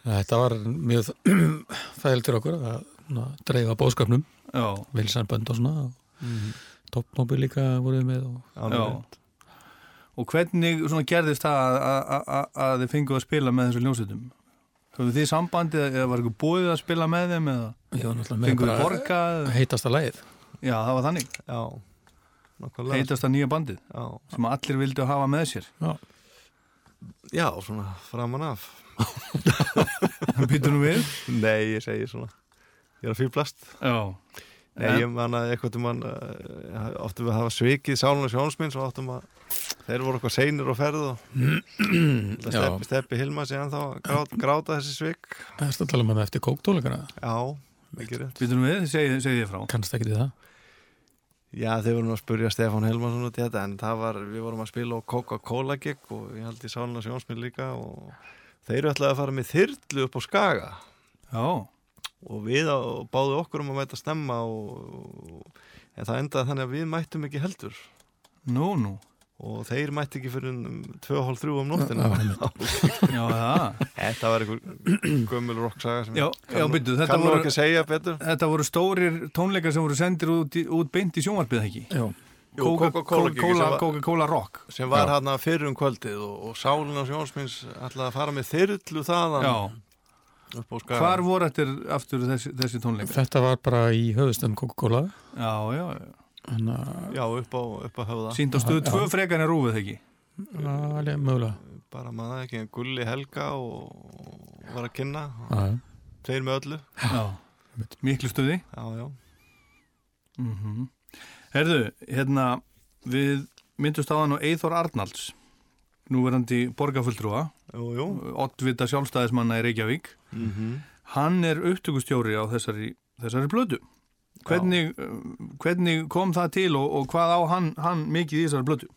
Þetta var mjög [CLEARS THROAT] þægilt fyrir okkur að na, dreifa bóðskapnum Já, vilsambönd og svona mm toppmóbil líka voruð við með og, Já. Og hvernig svona gerðist það að, að, að, að þið fenguðu að spila með þessu hljómsveitum? Höfðu þið sambandið eða var eitthvað búið að spila með þeim eða ég var náttúrulega með fenguðu bara borgað? heitasta lagið Já, það var þannig. já. Nákvæmlega. Heitast að nýja bandið já. sem allir vildu hafa með sér. já, svona framan af [LAUGHS] Býtu nú við? nei, ég segi svona ég er að fýblast Já. nei, En- ég man að eitthvað til mann uh, áttum við að hafa svikið Sálun og Sjónsminn svo áttum að þeir voru eitthvað seinir og ferð og [CLEARS THROAT] Já. steppi, steppi Hilma síðan þá að gráta, gráta þessi svik Það er að tala um hann eftir kóktólikana já, mikið rétt Býtu nú við, segið segi ég frá. kannast ekki til það Já, þeir voru nú að spurja Stefán Helmansson út í þetta en það var, við vorum að spila á Coca-Cola gig og ég held í Sáluna Sjónsminn líka og þeir eru ætlaði að fara með þyrlu upp á Skaga Já. og við á, báðu okkur um að mæta stemma og, en það endaði þannig að við mættum ekki heldur Nú, nú. Og þeir mætti ekki fyrir um 2.30 um nóttina Já, það. [LAUGHS] Þetta var einhver [CLEARS THROAT] gömul rocksaga sem Já, já, byrju, þetta voru- ekki að segja betur Þetta voru stórir tónleikar sem voru sendir út, út beint í sjónvarpið ekki? Coca-Cola Rock. sem var hann fyrir um kvöldið og, og Sálin og Sjónsmins ætlaði að fara með þyrlu þaðan Já. Hvar voru eftir aftur þessi, þessi tónleikar? þetta var bara í höfustum Coca-Cola Já, já, já. Þannig að, Já, upp á, upp á höfða Sýnd á stöðu Já. tvö frekar en rúfið ekki? alveg mögulega bara maður ekki en Gulli Helga og var að kynna tveir með öllu Já. Miklu stuði. Já, já, Mm Herðu, hérna, við myndust á hann og Eithor Arnalds, núverandi borgarfulltrúa, oddvita sjálfstæðismanna í Reykjavík. mm Hann er upptökustjóri á þessari, þessari blödu. Hvernig, uh, hvernig kom það til og, og hvað á hann, hann mikið í þessari blödu?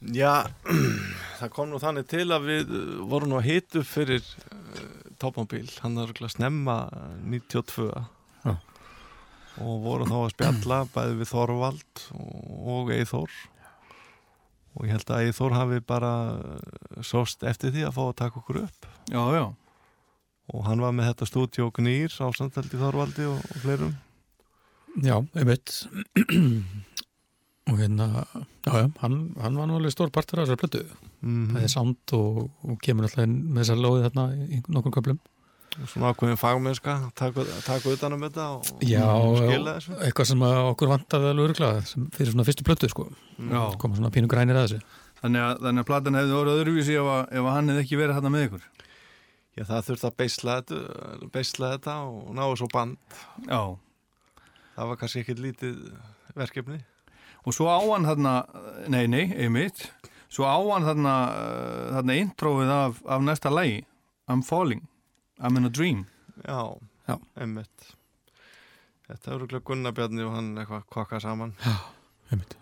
Já, [CLEARS THROAT] það kom nú þannig til að við uh, vorum nú að hitu fyrir uh, topmobil, hann er örugglega snemma uh, 92 Já. og vorum þá að spjalla [CLEARS THROAT] bæði við Þorvald og, Eithor og ég held að Eithor hafi bara sóst eftir því að fá að taka okkur upp Já, já. Og hann var með þetta stúdíu og gnýr á samtaldi Þorvaldi og, og fleirum. Já, einmitt. Og hérna já, já, hann, hann var nú alveg stór partur af þessari plötu. Mm það er sánd og, og kemur alltaf inn með þessar lóði þarna í nokkur köflum. Svona ákveðin fagmennska taka, taka utan um þetta og, Já, og skila þessu. eitthvað sem að okkur vantaði alveg öruglega fyrir svona fyrstu plötu sko. Já. koma svona pínu grænir að þessu. Þannig að, þannig að platan hefði orðið öðruvísi ef, að, ef að hann hefði ekki verið hann með ykkur. Já, það þurfti að beisla þetta, beisla þetta og ná þessu band. Já. Það var kannski ekkit lítið verkefni. Og svo áan þarna, nei, nei, einmitt, svo áan þarna, eh, þarna intrófið af, af næsta lægi, I'm Falling, I'm in a Dream. Já, Já. einmitt. Þetta eru glöggunnabjarni og hann eitthvað kvakað saman. Já, einmitt.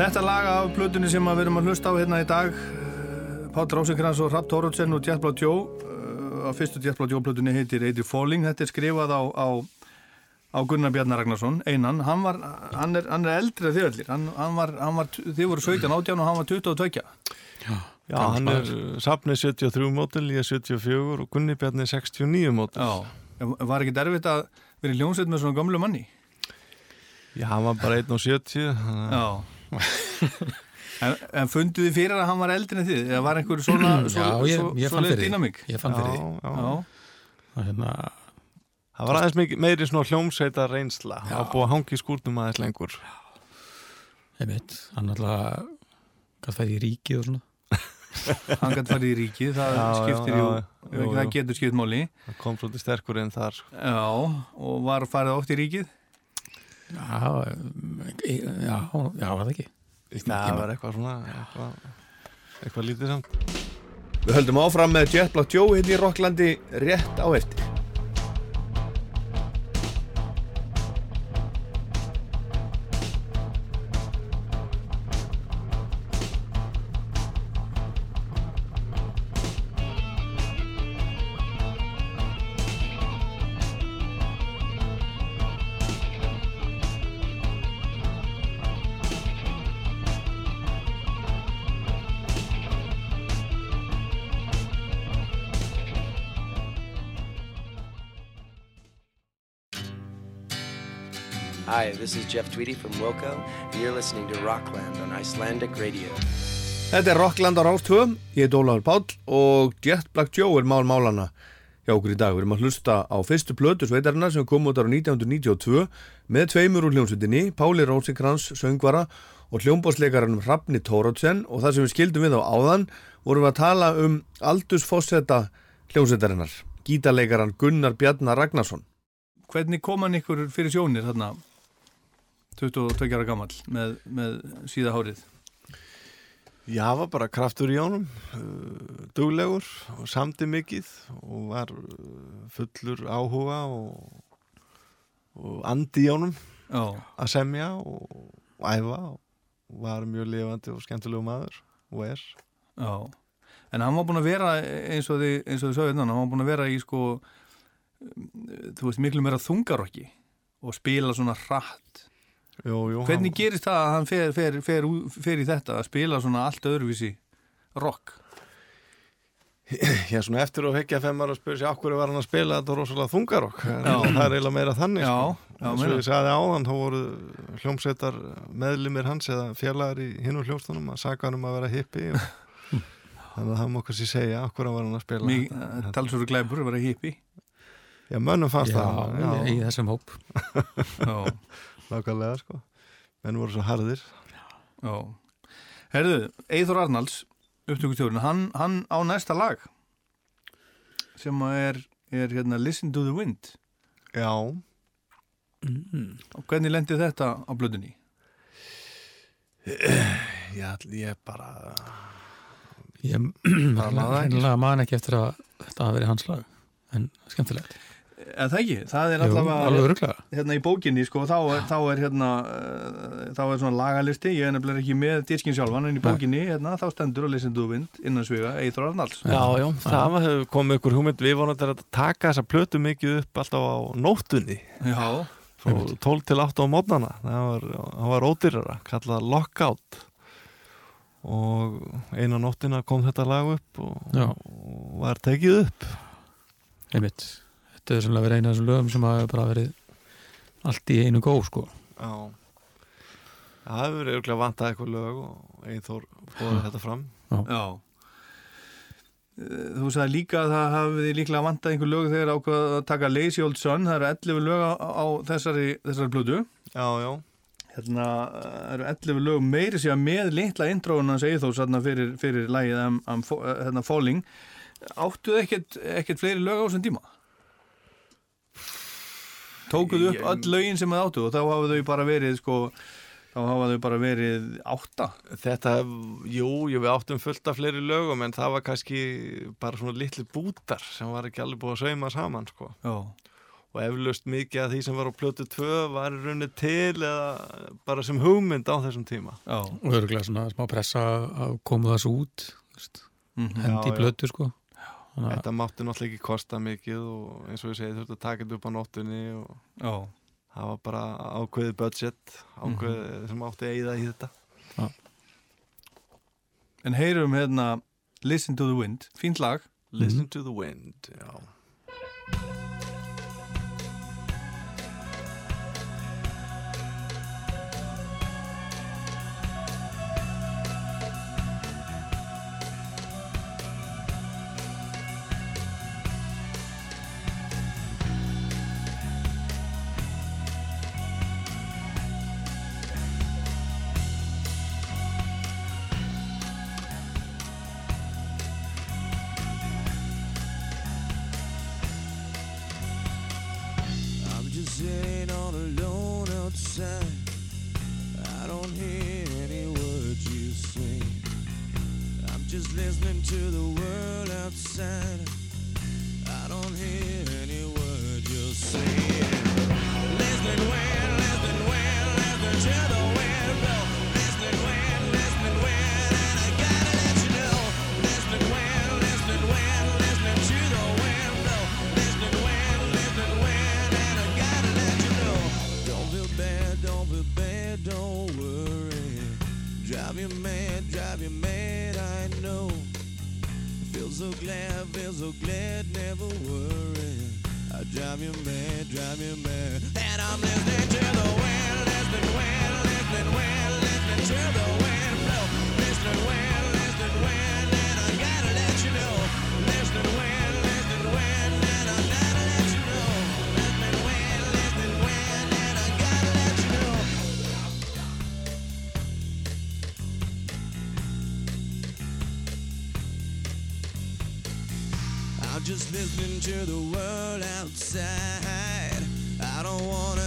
Þetta laga af blutunni sem við erum að hlusta á hérna í dag eh, Pátt Rásingrans og Rapp Tórótsen og Jetblá Djó eh, á fyrstu Jetblá Djó blutunni heitir Eitir Fóling þetta er skrifað á, á, á Gunnar Bjarnar Ragnarsson, einan. Hann, var, hann, er, hann er eldri þið allir. Hann, var, var, þið voru 17 átján og hann var 22 Já, Já hann er Sapnið 73 mótil, ég 74 og Gunnar Bjarnar 69 mótil Var ekki derfitt að vera í ljónsveit með svona gamlu manni? Já, hann var bara 1 og 70 Já. [LAUGHS] en, en funduð þið fyrir að hann var eldri en þið? Eða var einhver svona, Já, svo, ég, svo, ég fann fyrir því. dýnamík? Ég fann fyrir því. Já, já. Já, Og hérna, Það var aðeins meiri svona hljómsveita reynsla. Það var búið að hangi í skúrnum aðeins lengur. einmitt, hann alltaf gætt fæði í ríkið og svona. [LAUGHS] hann gæti farið í ríkið, það Já, já, skiptir já, jú, já, jú, það jú. getur skipt máli. Það kom svolítið sterkur inn þar. sko. Já, og var farið oft í ríkið? Já, e, já, já, var það ekki. Það var eitthvað svona, eitthvað, eitthvað lítið samt. Við höldum áfram með Jet Black Joe hérna í Rocklandi rétt á eftir. This is Jeff Tweedy from Wilco, and you're listening to Rockland on Icelandic Radio. Þetta er Rockland á Rástvö, ég heit Ólafur Páll og Jet Black Joe er mál málana hjá okkur í dag. Við erum að hlusta á fyrstu plötu sveitarinnar sem kom út ára 1992 með tveimur úr hljómsveitinni, Páli Rósinkrans, söngvara og hljómbásleikaranum Hrafni Tórótsen og það sem við skildum við á áðan vorum við að tala um aldursfossetta hljómsveitarinnar, gítarleikaran Gunnar Bjarnar Ragnarsson. Hvernig kom hann ykkur fyrir sjónir þarna 22 ára gammal með, með síðahárið? Já, það var bara kraftur í honum, uh, duglegur og samdi mikið og var uh, fullur áhuga og, og andi í honum Já, að semja og, og æfa og var mjög lifandi og skemmtilegu maður og er. já. En hann var búin að vera eins og þið, þið sögðu hérna, hann var búin að vera í sko, um, þú veist, miklu meira þungarokki og spila svona hratt. Jú, jú, Hvernig hann- gerist það að hann fer, fer, fer, fer í þetta að spila svona allt öðruvísi rock? Já, svona eftir að hekja femmar og spyrja sér okkur var hann að spila þetta rosalega þungarokk það er eiginlega meira þannig Já, sko. já, eins og ég sagði áðan þá voru hljómsveitar meðlimir hans eða félagar í hinn og hljómstunum að saka hann um að vera hippi og [LAUGHS] þannig að það má kannski segja okkur var hann að spila Mik þetta. talsvöru glæpur að vera hippi. Já, mönnum fannst Já, það í já, þessum hóp. [LAUGHS] [LAUGHS] Já, nákvæmlega sko menn voru svo harðir já. Herðu, Eithor Arnalds, upptökustjórun, hann, hann á næsta lag sem að er, er hérna Listen to the Wind. Já, Og hvernig lendi þetta á blöðunni? [CLEARS THROAT] já, ég bara Ég [CLEARS THROAT] Bara maður það ekki. hennilega man ekki eftir að þetta hafi verið hans lag. En skemmtilegt. Eða það ekki, það er allavega hérna í bókinni, sko, þá er, þá er hérna, uh, þá er svona lagalisti, ég er nefnilega ekki með diskin sjálfan, en í bókinni, hérna, þá stendur að the Wind innan sviga Eithor Arnalds. Já, já, það hefur komið ykkur hugmynd. Við vorum að taka þessa plötu mikið upp alltaf á nóttunni. Já, frá 12 til 8 á mótnana það var, var ódýrara, kallað Lockout. Og eina nóttina kom þetta lag upp og, og var tekið upp. Einmitt. Þetta er sannlega verið eina af þessum lögum sem hafa bara verið allt í einu góð, sko. Já Það hefur verið auðvitað vantað eitthvað lög og Eithor fóði þetta fram já. Eh, Þú sagði líka að það hafiði líklega vantað einhver lög þegar ákvað að taka Lazy Old Sun, það eru 11 lög á, á þessari, þessari blödu. Já, já, Hérna eh, eru 11 lög meiri sér með litla intróun hans Eithors hérna, fyrir, fyrir lagið um, um, hérna, Falling. Áttuð ekkert, ekkert fleiri lög á þessum tíma? Tókuðu upp öll lögin sem þið áttu og þá hafa þau bara verið sko, þá hafa þau bara verið átta. þetta, jú, jú, við áttum fullt af fleiri lögum en það var kannski bara svona litli bútar sem var ekki alveg búið að sauma saman, sko Já, og eflaust mikið af því sem var á plötu 2 var í rauninni til eða bara sem hugmynd á þessum tíma já. Og öruglega svona smá pressa að koma þessu út, Mm hendi Já, í blötu, sko. Þetta mátti náttúrulega ekki kosta mikið og eins og ég segi þurfti að taka þetta upp á nóttunni og Já, það var bara ákveðið budget ákveðið sem átti að eyða í þetta. En heyrum hérna Listen to the Wind, fínt lag. Listen to the wind já. Drive you mad, drive you mad, I know. Feel so glad, feel so glad, never worry. I drive you mad, drive you mad. And I'm listening to the wind, listening when, listening when, listening to the wind blow. Listening when, listening when, and I gotta let you know. Listening when, to the world outside. I don't wanna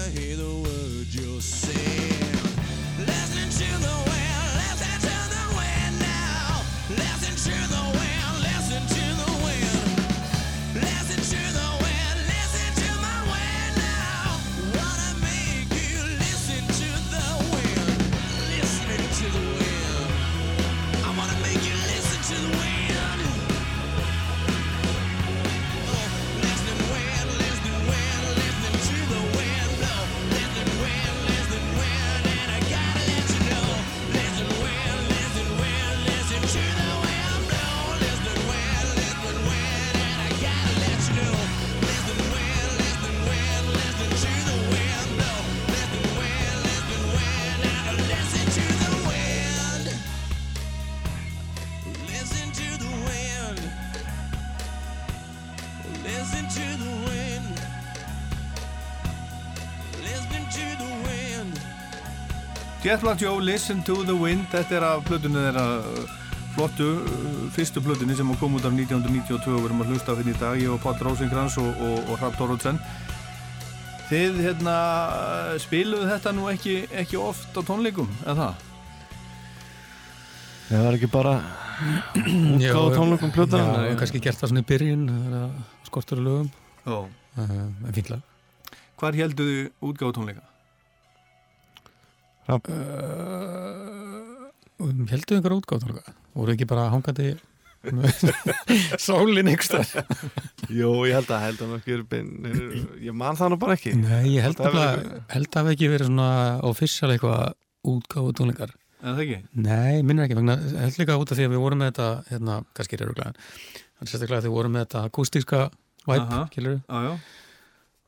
Jet Black Joe, Listen to the Wind. Þetta er af plötunni þeirra uh, flottu, uh, fyrstu plötunni sem kom út af 1992 og við erum að hlusta á hérna í dag ég og Páll Rósingrans og, og, og Hrafn Tórótsen Þið hérna spiluðu þetta nú ekki, ekki oft á tónleikum, eða það? það var ekki bara útgáð tónleikum plötuna Já, við kannski gert það svona í byrjun skortur í lögum. Já uh, en fínt lag. Hvar helduðu útgáðu tónleika? Uh, heldur ykkur útgátt voru ekki bara hangandi sólinn ykkur Jó, ég held að held að ég man það nú bara ekki. Nei, ég held Það að hefur held að hafi ekki verið svona official eitthvað útgáfu tónleikar. En það ekki? Nei, minnir ekki, vegna, held líka út af því að við vorum með þetta, hérna, kannski er öruglega en sérstaklega þegar við vorum með þetta akústíska væp, Aha.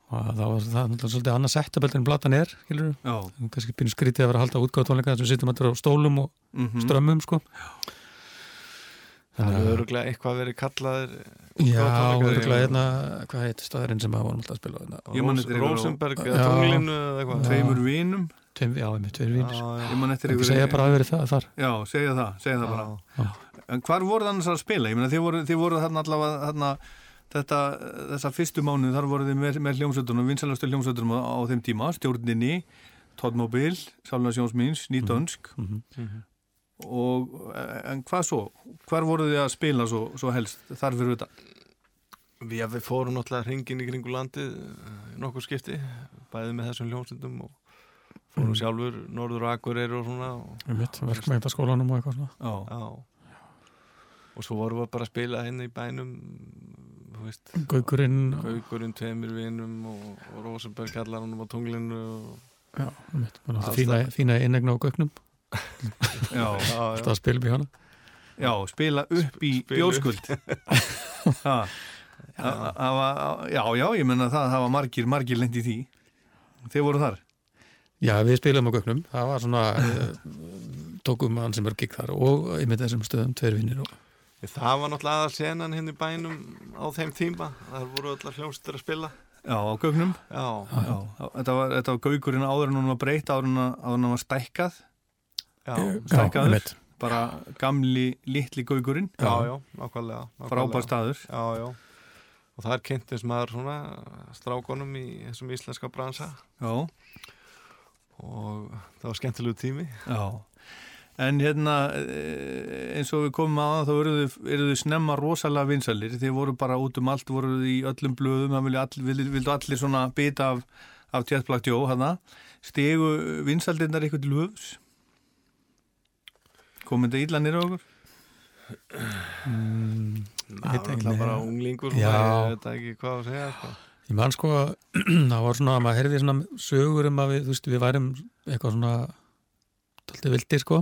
Og það var það náttúrulega svolítið annað settupelt en platan er, skilur já. Kannski pínu skrítið að vera að halda útgáfu tónleika þar sem við sittum allir á stólum og mm strömmum, sko. Það er öruglega eitthvað verið kallaðir Já, öruglega hérna, hvað heit staðurinn sem við vorum alltaf að spila hérna? Rosenberg eða tunglinu eða eitthvað. Tveimur vinum. Tveim, já, Já, já. Ég segja bara að verið það þar. Já, segja það, segja það bara. En hvar voru það annars að spila? Ég meina þið voru, þið voru þarna allavega þarna, þetta, þessa fyrstu mánuð þar voru þið með, með hljómsveitunum, vinsalastu hljómsveitunum á, á þeim tíma, stjórninni Toddmobil, Sálna Sjónsmíns, Nýdönsk og en hvað svo? Hvar voru þið að spila svo, svo helst þar fyrir þetta? Við, við fórum náttúrulega hringin í kringu landið eh, nokkur skipti, bæði með þessum hljómsundum og fórum sjálfur Norður Akureyri og svona og, Við mitt, verkmæntaskólanum og eitthvað svona Já, já. og svo vorum við bara að spila hérna í bænum þú veist, Gaukurinn og, Gaukurinn tveimur vinum og, og Rosenberg kallar hann á tunglinu og, já, fína innegna á gauknum. [LAUGHS] Já, já, alltaf að spila upp í hana. Já, spila upp í bjóskuld. Það- það Já, já, ég menna það, það var margir, margir lendi í því. Þeir voru þar. Já, við spilum á gauknum, það var svona [LAUGHS] eh, tókum hann sem er gikk þar og einmitt þessum stöðum, tveir vinnir og Það var náttúrulega aðal senan hinn í bænum á þeim tíma, það voru allar hljómstur að spila. Já, á gögnum Já, Já, þetta var, þetta var gaukurinn áður en hún var breytt áður en hún var stækkað. Já, Stækkaður. bara gamli, litli gaukurinn já, já, nákvæmlega, nákvæmlega. frábær staður. Já, já. Og það er kynntist maður svona strákonum í þessum íslenska bransa. Já, og það var skemmtilegu tími. Já En hérna, eh, eins og við komum að þá eru þau, eru þau snemma rosalega vinsalir, þið voru bara út um allt, voru þau í öllum blöðum, það vildu allir, vildu, vildu allir svona bita af, af tjættplagt jó, hana, stegu vinsaldirnar eitthvað til höfs? Komið þetta illa nýra okkur? Mm, Það var alltaf bara unglingur ég veit ekki hvað að segja sko. Ég man sko, [CLEARS THROAT] það var svona, maður heyrði svona sögur um að við, þú veist, við værum eitthvað svona, tóltið vildir sko,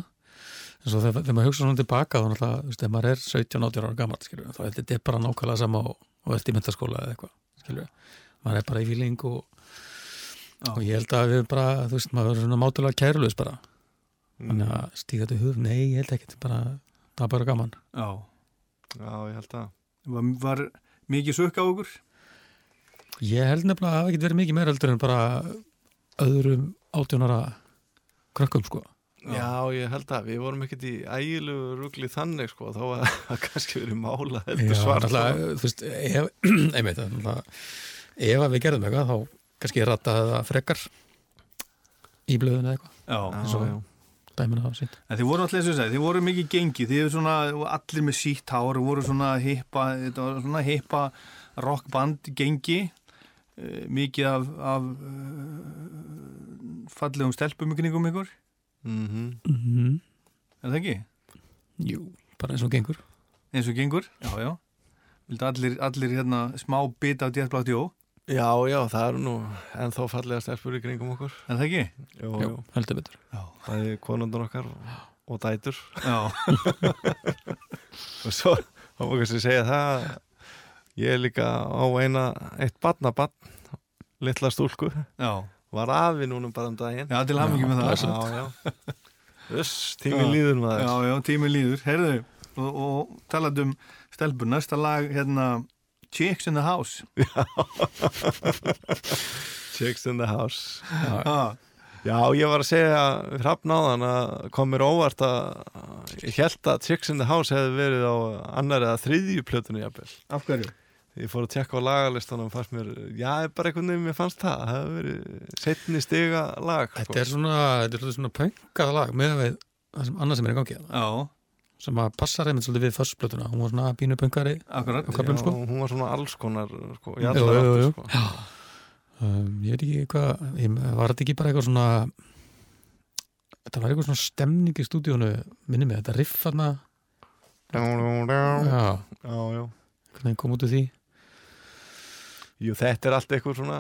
en svo þegar, þegar maður hugsa svona tilbaka, þá náttúrulega, þegar maður er 17-18 ára gammal, skilur, þá er þetta bara nákvæmlega sama og, og eftir mentaskóla eða eitthvað, maður er bara í fíling og, og ég held að við bara, þú veist, maður er svona mátulega kærlaus bara, þannig að stíga þetta í hug, nei, ég held ekki, þetta er bara, það er bara gaman. Já. Já, ég held að Var, var mikið sökk á okkur? Ég held nefnilega að það ekki verið mikið meira heldur en bara öðrum átjónara krökkum sko. Já, ég held að við vorum ekkert í ægilegu rugli þannig sko, þá var [LAUGHS] það kannski verið mála heldur svart sko. náttúrulega, þú veist, ef, [CLEARS THROAT] einmitt, það er náttúrulega, ef að við gerðum eitthvað þá kannski rattaði það frekar í blöðinu eða eitthvað, Já. eins og já. dæminu hafa sínt. En þið voru alltaf, og ég segi, þið voru mikið gengi, þið voru svona, allir með sítt hár, voru svona hippa, þetta var svona hippa rockband gengi, eh, mikið af, af uh, fallegum stelpum í kringum ykkur, Mhm. Mm -hmm. er það ekki? Jú, bara eins og gengur. Eins og gengur, já, já. Vildu allir, allir hérna smá bit af djertblátt jó, Já, já, það eru nú ennþá fallega stelpur í kringum okkur er það ekki? Jú, Jú, jú, heldur betur. það er konundur okkar og, dætur Já, [LAUGHS] og svo, þá má kannski segja það að ég er líka á eina eitt barnabann litla stúlku, já, var afi núna bara um daginn já, til hafingi með það. já, já Þess, tími Já. líður maður Já, já, tími líður, heyrðu, og, og talað um stelpur, næsta lag, hérna, Chicks in the House. [LAUGHS] Chicks in the house Já, Já, ég var að segja hrafnáðan að kom mér óvart að ég held að Chicks in the House hefði verið á annar eða þriðju plötunni jafnvel. af hverju? Ég fór að tekka á lagalistanum og fannst mér, já, bara einhvern veginn mér fannst það, það hefði verið setni stiga lag. sko. Þetta er svona, þetta er svolítið svona pöngað lag með við það sem annað sem er í gangi Já, sem að passar einmitt svolítið við försplötuna hún var svona pínu pöngari akkurat. sko Já, hún var svona alls konar, sko, í Jú, allar jú, áttir, jú. sko. um, ég veit ekki hvað ég, var þetta ekki bara eitthvað svona þetta var eitthvað svona stemning í stúdíónu minni mig, þetta riff þarna Já, já, já, já. hvernig kom út úr því Jú, þetta er allt eitthvað svona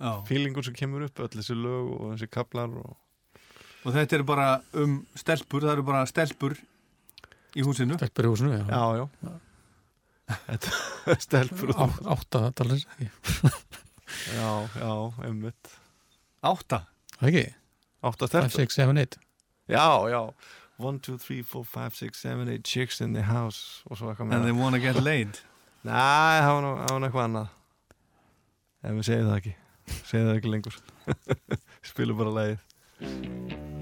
Já. fílingur sem kemur upp, öll þessi lög og þessi kaplar og... Og þetta er bara um stelpur, það eru bara stelpur í húsinu. stelpur í húsinu, já, Já, já. Þetta er stelpur Á, átta talir ekki, Já, já, einmitt Átta. Það ekki, Átta 5, stelpur 6, 7, 8 Já, já 1, 2, 3, 4, 5, 6, 7, 8 chicks in the house og svo eitthvað And they wanna get laid. Næ, það var nú það var nú eitthvað annað En við segjum það ekki. Segjum það ekki lengur. [LAUGHS] Spilum bara lagið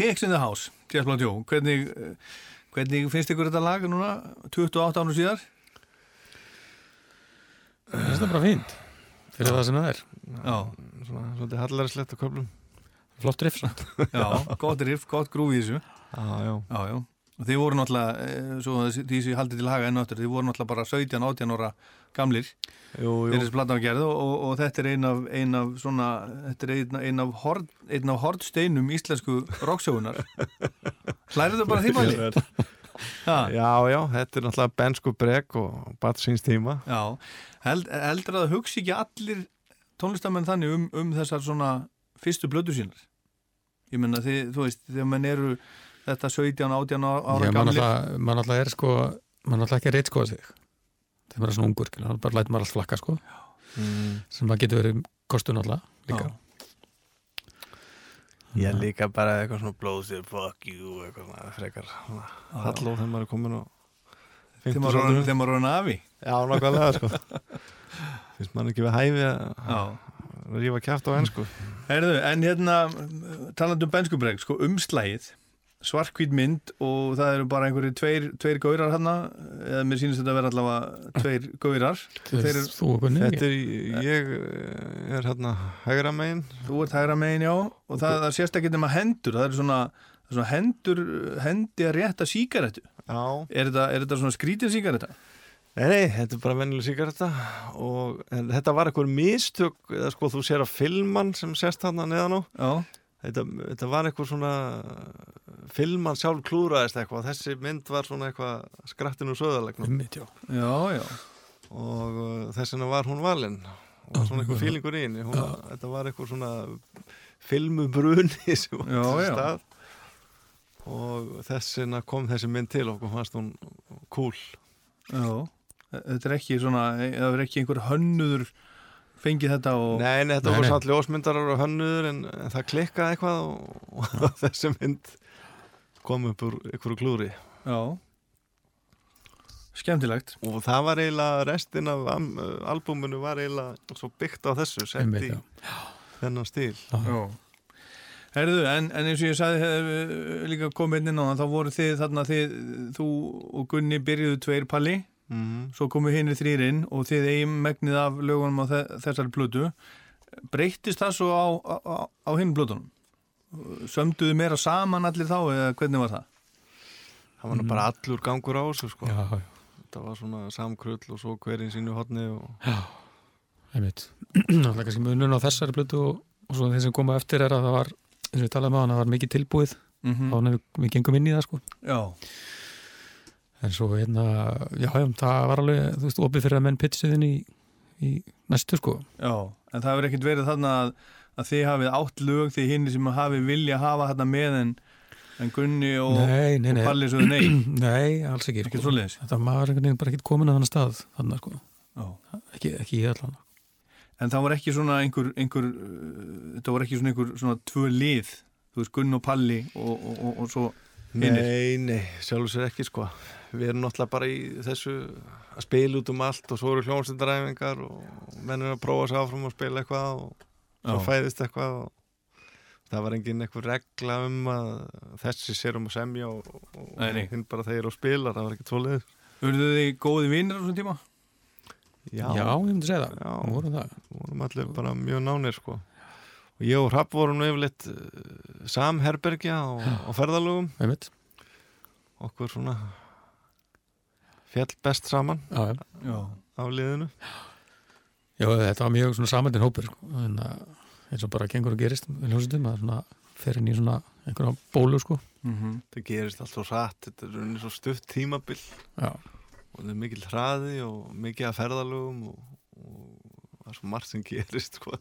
Kicks in the House, Jeffla Joe. Hvernig, eh, hvernig finnst ykkur þetta lag núna 28 ánum síðar? Það er bara fínt fyrir það sem það er. Já, Svona, svona hallarslegt á köflum. Flott riff samt. [LAUGHS] já, gott riff, gott grúf í þessu. Já, já. Já, já, og þið voru náttúrulega eh, svo þessi- því sem ég haldi til haga enn aftur þið voru náttúrulega bara 17-18 ára gamlir. Þessi platan var gerð og, og, og þetta er ein af, ein af svona, þetta er ein, ein af hord, ein af hordsteinum íslensku rocksjóunar [LAUGHS] Hlærið þau bara því manni? Já, Já, já, þetta er náttúrulega bensku brek og bat síns tíma. Já. Held, heldur að það hugsi ekki allir tónlistamenn þannig um, um þessar svona fyrstu blödu sínar? Ég menna þið, þú veist, þegar menn eru þetta 17-18 ára Já, mann gamlir alltaf, man alltaf er sko mann alltaf ekki að reytskoða sig þegar maður er svona ungur, hann bara lætur maður allt flakka sko. Mm. sem maður getur verið kostun alltaf líka. Já. Ég líka bara eitthvað svona blóðsir, fuck you eitthvað svona frekar halló þegar maður er komin á þegar maður er maður orðin afi. Já, nákvæmlega sko. [LAUGHS] Finnst mann ekki við hæfi að rífa kjátt á ennsku Heyrðu, en hérna talandi um benskubreg, sko umslægið svartkvít mynd og það eru bara einhverju tveir, tveir gaurar hana eða mér sýnist þetta að vera allavega tveir gaurar. Þeir eru- þú og Gunni Þetta er, ég. eh, er hérna hægra megin. Þú ert hægra megin já og það, það sést ekki nema hendur það eru svona, er svona hendur hendi að rétta sígarettu. Já. Er þetta, er þetta svona skrítin sígaretta? Nei, nei, þetta er bara vennileg síkaretta og en þetta var eitthvað mistök eða sko þú sér að filman sem sést hann neðan á. Já, þetta, þetta var eitthvað svona filman sjálf klúraðist eitthvað. Þessi mynd var svona eitthvað skrattin úr söðalegnum já. já, og uh, þess vegna var hún valinn og svona eitthvað fílingur í henni. Hún, þetta var eitthvað svona filmubruni [LAUGHS] sem var til stað og þess vegna kom þessi mynd til okkur fannst hún cool. Já, þetta er ekki svona það er ekki einhver hönnuður fengið þetta og Nei, nei, þetta voru samt ljósmyndarar og hönnuður en, en það klikkaði eitthvað og, og [LAUGHS] þessi mynd kom upp úr einhverju klúri já. Skemmtilegt. Og það var eiginlega restin af albúminu var eiginlega svo byggt á þessu sett í þennan stíl. Já. Herðu, en, en eins og ég sagði hef, líka komið inn á það, þá voru þið þarna þið, þú og Gunni byrjuðu tveir palli, mm svo komu hinn þrýr inn og þið eigin megnið af lögunum á þe þessari plötu. Breyttist það svo á, á, á- hinn plötunum? Sömduðu meira saman allir þá eða hvernig var það? það var nú bara allur gangur á þessu sko. Já, já, þetta var svona samkrull og svo hverinn sínu hodni og einmitt [CLEARS THROAT] Náttúrulega kannski munun á þessari blötu og, og svo þeir sem koma eftir er að það var eins og við talaðum á hann, það var mikið tilbúið Mm þá hann við, við gengum inn í það sko Já, en svo hérna, já, já, það var alveg þú veist, opið fyrir að menn pitchiðin í, í næstu sko já, en það hefur ekkert verið þarna að, að þið hafið átt lög því hinn sem hafið vilja hafa þarna með en, en Gunni og, og Palli svo nei, [CLEARS THROAT] Nei, alls ekki ekkert sko. svoleiðis. Þetta var einhvern veginn bara ekki komin að þannig stað þannig sko, Já. ekki, ekki í allan En það var ekki svona einhver, einhver uh, þetta var ekki svona einhver svona tvö lið, þú veist Gunn og Palli og, og, og, og svo Hinir. Nei, nei, sjálfur sér ekki sko við erum náttúrulega bara í þessu að spila út um allt og svo eru hljómsyndaræfingar og menn er að prófa sig áfram að spila eitthvað og svo fæðist eitthvað og það var engin eitthvað regla um að þessi sér um að semja og, og Nei, nei. hinn bara þeir og spilar, það var ekki tvoleður Urðu þið góði vinnir á svona tíma? Já, Já, ég myndi segja það, Já. Vorum það vorum allir bara mjög nánir sko og ég og Rapp vorum yfirleitt uh, samherbergja og, og ferðalögum einmitt. okkur svona fjall best saman Já, já. Já. á liðinu já, þetta var mjög svona samandinn hópur sko. en að, eins og bara gengur og gerist við hljómsveitum að svona fer inn í svona einhverja bólu sko Mm það gerist allt svo rætt þetta er rauninni svo stutt tímabil Já, og það er mikil hraði og mikið að ferðalögum og, og það er svo margt sem gerist sko.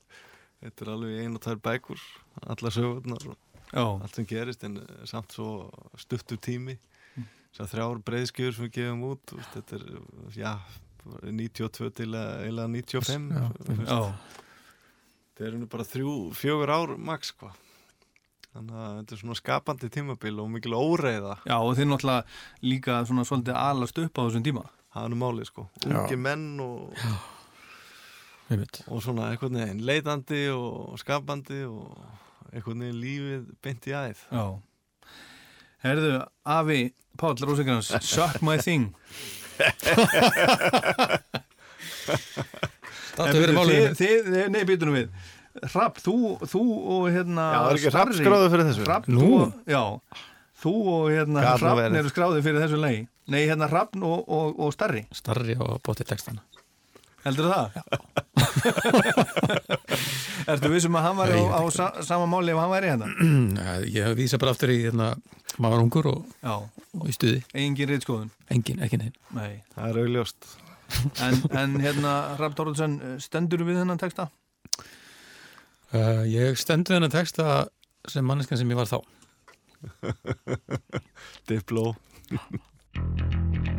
Þetta er alveg ein og tvær bækur alla sögurnar og Já, allt sem gerist en eh, samt svo stuttu tími. Þess að þrjár breiðskjöður sem við gefum út veist, þetta er já 92 til eiginlega 95 Já, já, þetta er nú bara þrjú, fjögur ár max sko. Þannig að þetta er svona skapandi tímabil og mikil óreiða. Já og þið náttúrulega líka svona svolítið alast upp á þessum tíma. Það er nú málið sko, ungi menn og, einmitt. Og svona einhvern veginn leitandi og skapandi og einhvern veginn lífið beint í æð. Já, Herðu, Afi Páll Rósegrans, Suck My Thing. Er verið málið Nei, býtum við. Rapp, þú, þú og hérna Já, það er ekki Hrafn skráður fyrir þessu? Hrafn, Nú? þú, og- Já, þú og hérna verið. eru skráðið fyrir þessu lei Nei, hérna Hrafn og, og, og Starri. Starri og bótið textana Heldur það? [LAUGHS] Ertu vissum að hann var á, Nei, á sa, sama máli ef hann væri hérna? Ég vísa bara aftur í hérna, maður var ungur og, og í stuði. Engin reytskoðun Engin, ekki neinn Nei, Það er augljóst. En, en hérna Rapp Tóruldsson, stendur við þennan texta? uh, Ég stendur þennan texta sem manneskan sem ég var þá. [LAUGHS] Dipló [LAUGHS]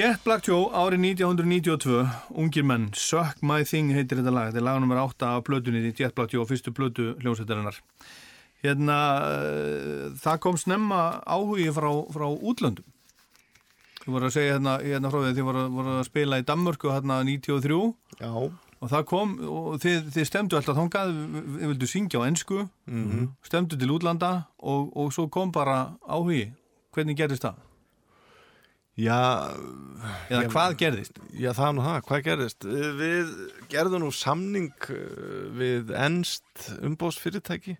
Jet Black Joe árið 1992 Ungir menn, Suck My Thing heitir þetta lag, þetta er lag nummer 8 af plötunni í Jet Black Joe, fyrstu plötu hljómsveitarinnar. Hérna uh, það kom snemma áhugi frá, frá útlöndum. Þið voru að segja hérna, hérna frá því þið voru, voru að spila í Danmörku hérna 93 Já. Og það kom og þið, þið stemdu alltaf þangað, þið vildu syngja á ennsku stemdu til útlanda og, og svo kom bara áhugi. Hvernig gerðist það? Já, Eða Ég- hvað gerðist? já það er nú það, hvað gerðist? Við, gerðum nú samning uh, við ennst umbóðsfyrirtæki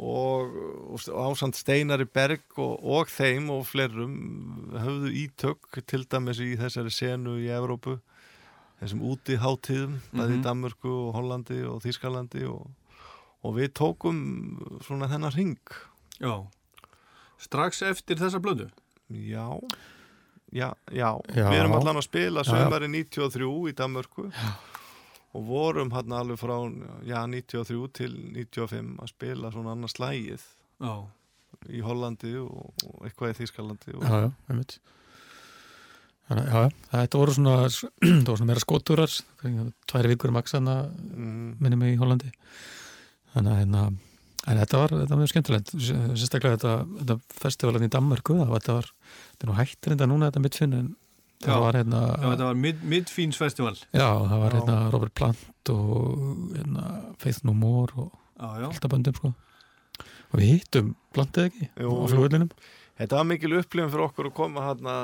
og, og ásand Steinari Berg og, og þeim og flerum höfðu ítök til dæmis í þessari senu í Evrópu þessum úti hátíðum bæði í Danmörku og Hollandi og Þískalandi og, og við tókum svona þennan ring Já, strax eftir þessa blödu Já, já, já. Já. Við erum allan að spila Já, já. sömari 93 í Danmörku. Og vorum hann alveg frá já, 93 til 95 að spila svona annars slægið Já, í Hollandi og, og eitthvað í Þýskalandi og, Já, já, einmitt. Þannig, já, já, þetta voru svona [CLEARS THROAT] það voru svona meira skotúrar. Tværi vikur aksana mm, minni mig í Hollandi. Þannig að hérna en þetta var, þetta var mjög skemmtilegt sérstaklega þetta, þetta festivalin í Danmarku það var, þetta var, þetta er nú hættir þetta núna þetta mittfinn en það Já. var hérna Já þetta var mid, Midfíns festival já, það var Já. hérna Robert Plant og hérna Faith No More og alltaf böndum sko. Og við hittum Plantið ekki? Jú, á flugullinum Þetta var mikil upplifin fyrir okkur að koma hérna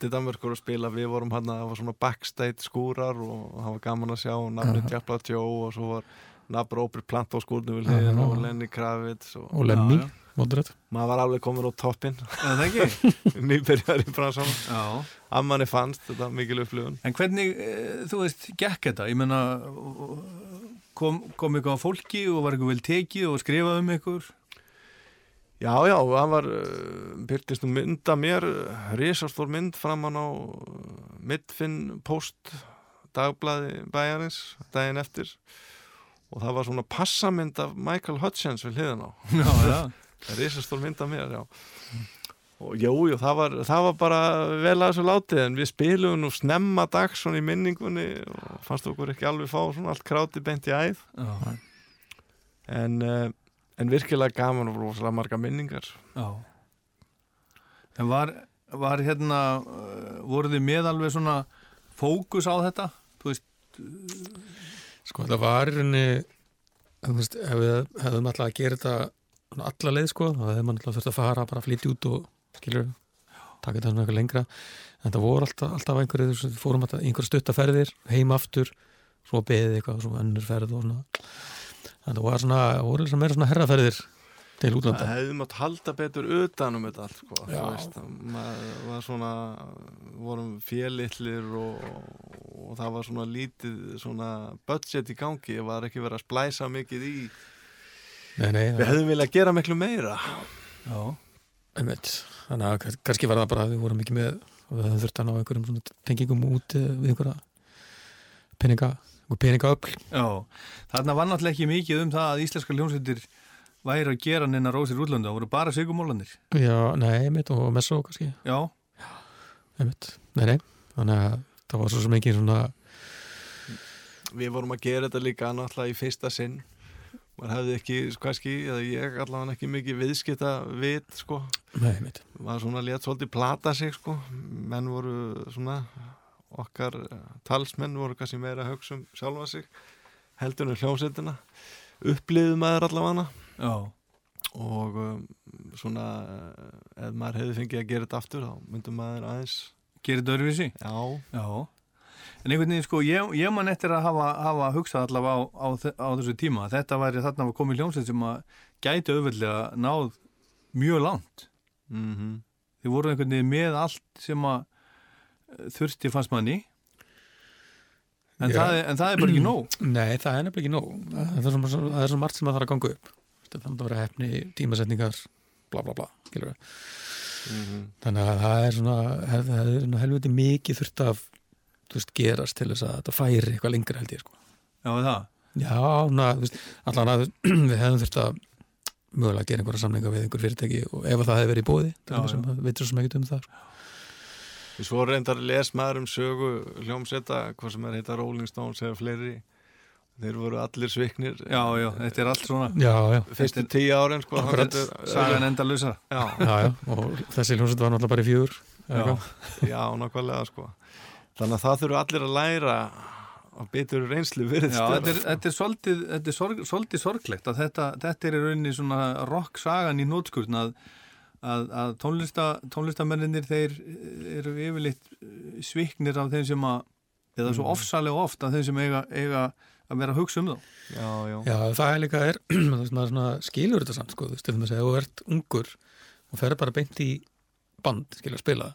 til Danmörkur og spila. Við vorum hérna, það var svona backstage skúrar og það var gaman að sjá nafni Já. Jafla Joe og svo var nafn Robert Plant á já. og Lenny Kravitz og, og Lemmy þetta maður var alveg komin á toppin Er það ekki? [LAUGHS] nýbyrjar í bransan Já. að manni fannst þetta mikil upplifun En hvernig, e, þú veist, gekk þetta? Ég menna, kom, kom eitthvað á fólki og var eitthvað vel tekið og skrifað um eitthvað? Já, já, það var uh, byrtist um mynda mér risastór mynd framann á uh, Midfinn Post dagblaði bæjarins daginn eftir og það var svona passamynd af Michael Hutchins við hliðin á Já, já. [LAUGHS] risastór mynd af mér, já og jú, jú, það var, það var bara vel að þessu látið en við spilum nú snemma dags svona í minningunni og fannst okkur ekki alveg fá svona allt kráti beint í æð Já, en, uh, en virkilega gaman og rosalega marga minningar já. En var, var hérna, uh, voru þið með alveg svona fókus á þetta? Þú veist, Sko það var í rauninni ef við hefðum alltaf að gera þetta svona alla leið sko, þá hefði mann alltaf þurft að fara bara að flytja út og skilur taka þetta svona eitthvað lengra. En það voru alltaf, alltaf einhverju, við fórum alltaf einhverju stuttaferðir, heim aftur svo beðið eitthvað, svo önnur ferð og svona. En það var svona, voru svona meira svona herraferðir til útlanda. Það hefði mátt halda betur utan um þetta allt sko. Þú veist, maður var svona vorum félitlir og, og það var svona lítið svona budget í gangi. Það var ekki verið að splæsa mikið í. Nei, nei, við hefðum viljað gera miklu meira. Já, einmitt. Þannig að kann- kannski var það bara að við vorum ekki með og við höfum þurft að ná einhverjum svona tengingum út eh, við einhverja peninga, einhver peningaöfl. Já. Þarna var náttúrulega ekki mikið um það að íslenska ljónsveitir væri að gera neina rósir útlöndu, það voru bara sigumólanir. Já, nei, einmitt og Messo kannski, Já, einmitt nei, nei, þannig að það var svo sem ekki svona við vorum að gera þetta líka náttúrulega í fyrsta sinn. Maður hefði ekki, kannski, eða ég allavega ekki mikið viðskipta vit sko. Nei, einmitt, var svona létt svolítið plata sig sko. Menn voru svona okkar eh, talsmenn voru kannski meira að hugsa um sjálfa sig heldur um hljómsveitina. Uppliðið maður allavega já, og um, svona eh, ef maður hefði fengið að gera þetta aftur þá myndum maður aðeins gerir þetta öðruvísi. já, Já, en einhvern veginn sko, ég, ég man eftir að hafa, hafa hugsað allavega á, á, á þessu tíma að þetta væri þarna var komið hljómsveit sem að gæti auðveldlega náð mjög langt. mhm. Þið voru einhvern veginn með allt sem að eh, þurfti fannst manni. En, það er, en það er bara ekki nóg. [CLEARS THROAT] nei, það er nefnilega ekki nóg. Það er svo, það er svo margt sem að það þarf að ganga upp það er að vera hefni, tímasetningar bla bla bla, við mhm. þannig að það er svona hef, er svona helviti mikið þurft að þú veist, gerast til þess að þetta færi eitthvað lengra held ég sko Já, það. Já, na, þú veist, allan að [CLEARS THROAT] við hefðum þurft að mögulega gera einhverja samninga við einhver fyrirtæki og ef að það hefði verið í bóði að veitur sem ekkert um það sko. Svo reyndar les maður um sögu hljómsveita, hvað sem er heita Rolling Stones eða fleiri þeir voru allir sviknir. Já, já, þetta er allt svona. Já, já, fyrstu tíu árin sko, sagan enda lausa. já, já, já og þessi hljómsveit var náttúrulega bara í eða Já. nákvæmlega sko. Þannig að það þurfu allir að læra á betur reynslu virðist Já, þetta er, þetta er svolítið, þetta er sorg, svolítið sorglegt að þetta, þetta er í rauninni svona rock sagan í nótskurn að, að, að tónlista, tónlistamennir þeir eru yfirleitt sviknir af þeim sem að eða svo ofsalega oft af þeim sem eiga, eiga að vera að hugsa um þá. já, já, Já, það er líka er, [CLEARS THROAT] skilur þetta samt, sko, þú veist, að ef þú ert ungur og ferð bara beint í band, skilur að spila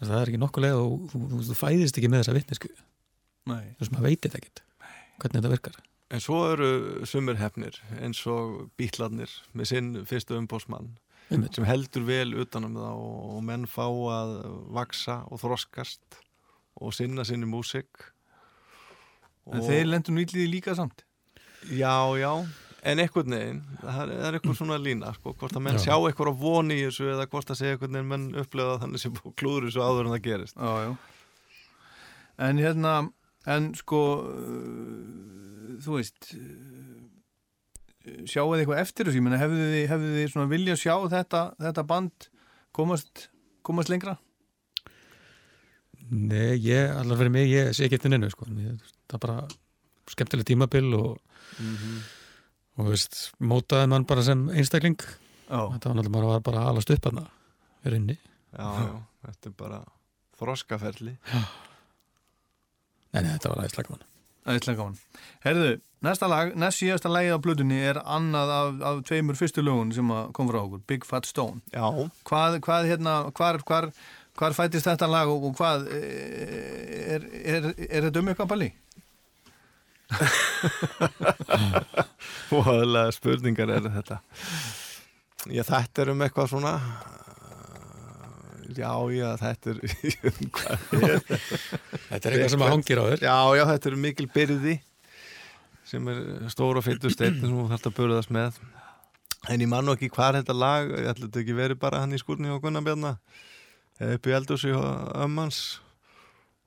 það er ekki nokkuð leið og þú, þú, þú fæðist ekki með þessa vitnesku þú veist, maður veit þetta ekkert. Hvernig þetta virkar. En svo eru sumir hefnir eins og bítlarnir með sinn fyrstu umbósmann sem heldur vel utanum það og menn fá að vaksa og þroskast og sinna sinni músik En þeir lendur nú ítlið líka samt. Já, já, en einhvern veginn það er, það er eitthvað svona lína sko, hvort að menn Já. sjá eitthvað á von í þessu eða hvort að segja einhvern veginn menn upplega þannig sem [LAUGHS] klúður þessu áður en það gerist Já, já. En hérna, en sko, uh, þú veist, uh, sjáu þið eitthvað eftir þessu, ég meina, hefðu þið, hefðu þið svona vilja sjá þetta, þetta band komast, komast lengra? Nei, ég, allar fyrir mig, ég sé ekki eftir neinu, sko. Það er bara skemmtileg tímabil og, og þú veist, mótaði mann bara sem einstakling. Já, þetta var náttúrulega bara, var bara alast upp hana í rauninni Já, já, þetta er bara þroskaferli. Nei, nei, þetta var slaka mann ætla gaman. Herðu, næsta lag, næst síðasta lagið á blöðunni er annað af, af tveimur fyrstu lögun sem að kom frá okkur, Big Fat Stone. Já, hvað, hvað hérna, hvar, hvar hvar fættist þetta lag og, hvað eh, er, er, er þetta um eitthvað balli? Hóðalega [LAUGHS] spurningar er þetta. Já, þetta er um eitthvað svona Já, já, þetta er [LAUGHS] um hvað er [LAUGHS] Þetta? Er eitthvað sem að hangir á þér. Já, já, þetta er mikil byrði sem er stór og feitur steinn sem þú þarft að börðast með. En ég man nú ekki hvað er þetta lag ég ætla þetta ekki verið bara hann í skúrni og Gunnarbjarna eða upp í eldursi og ömmans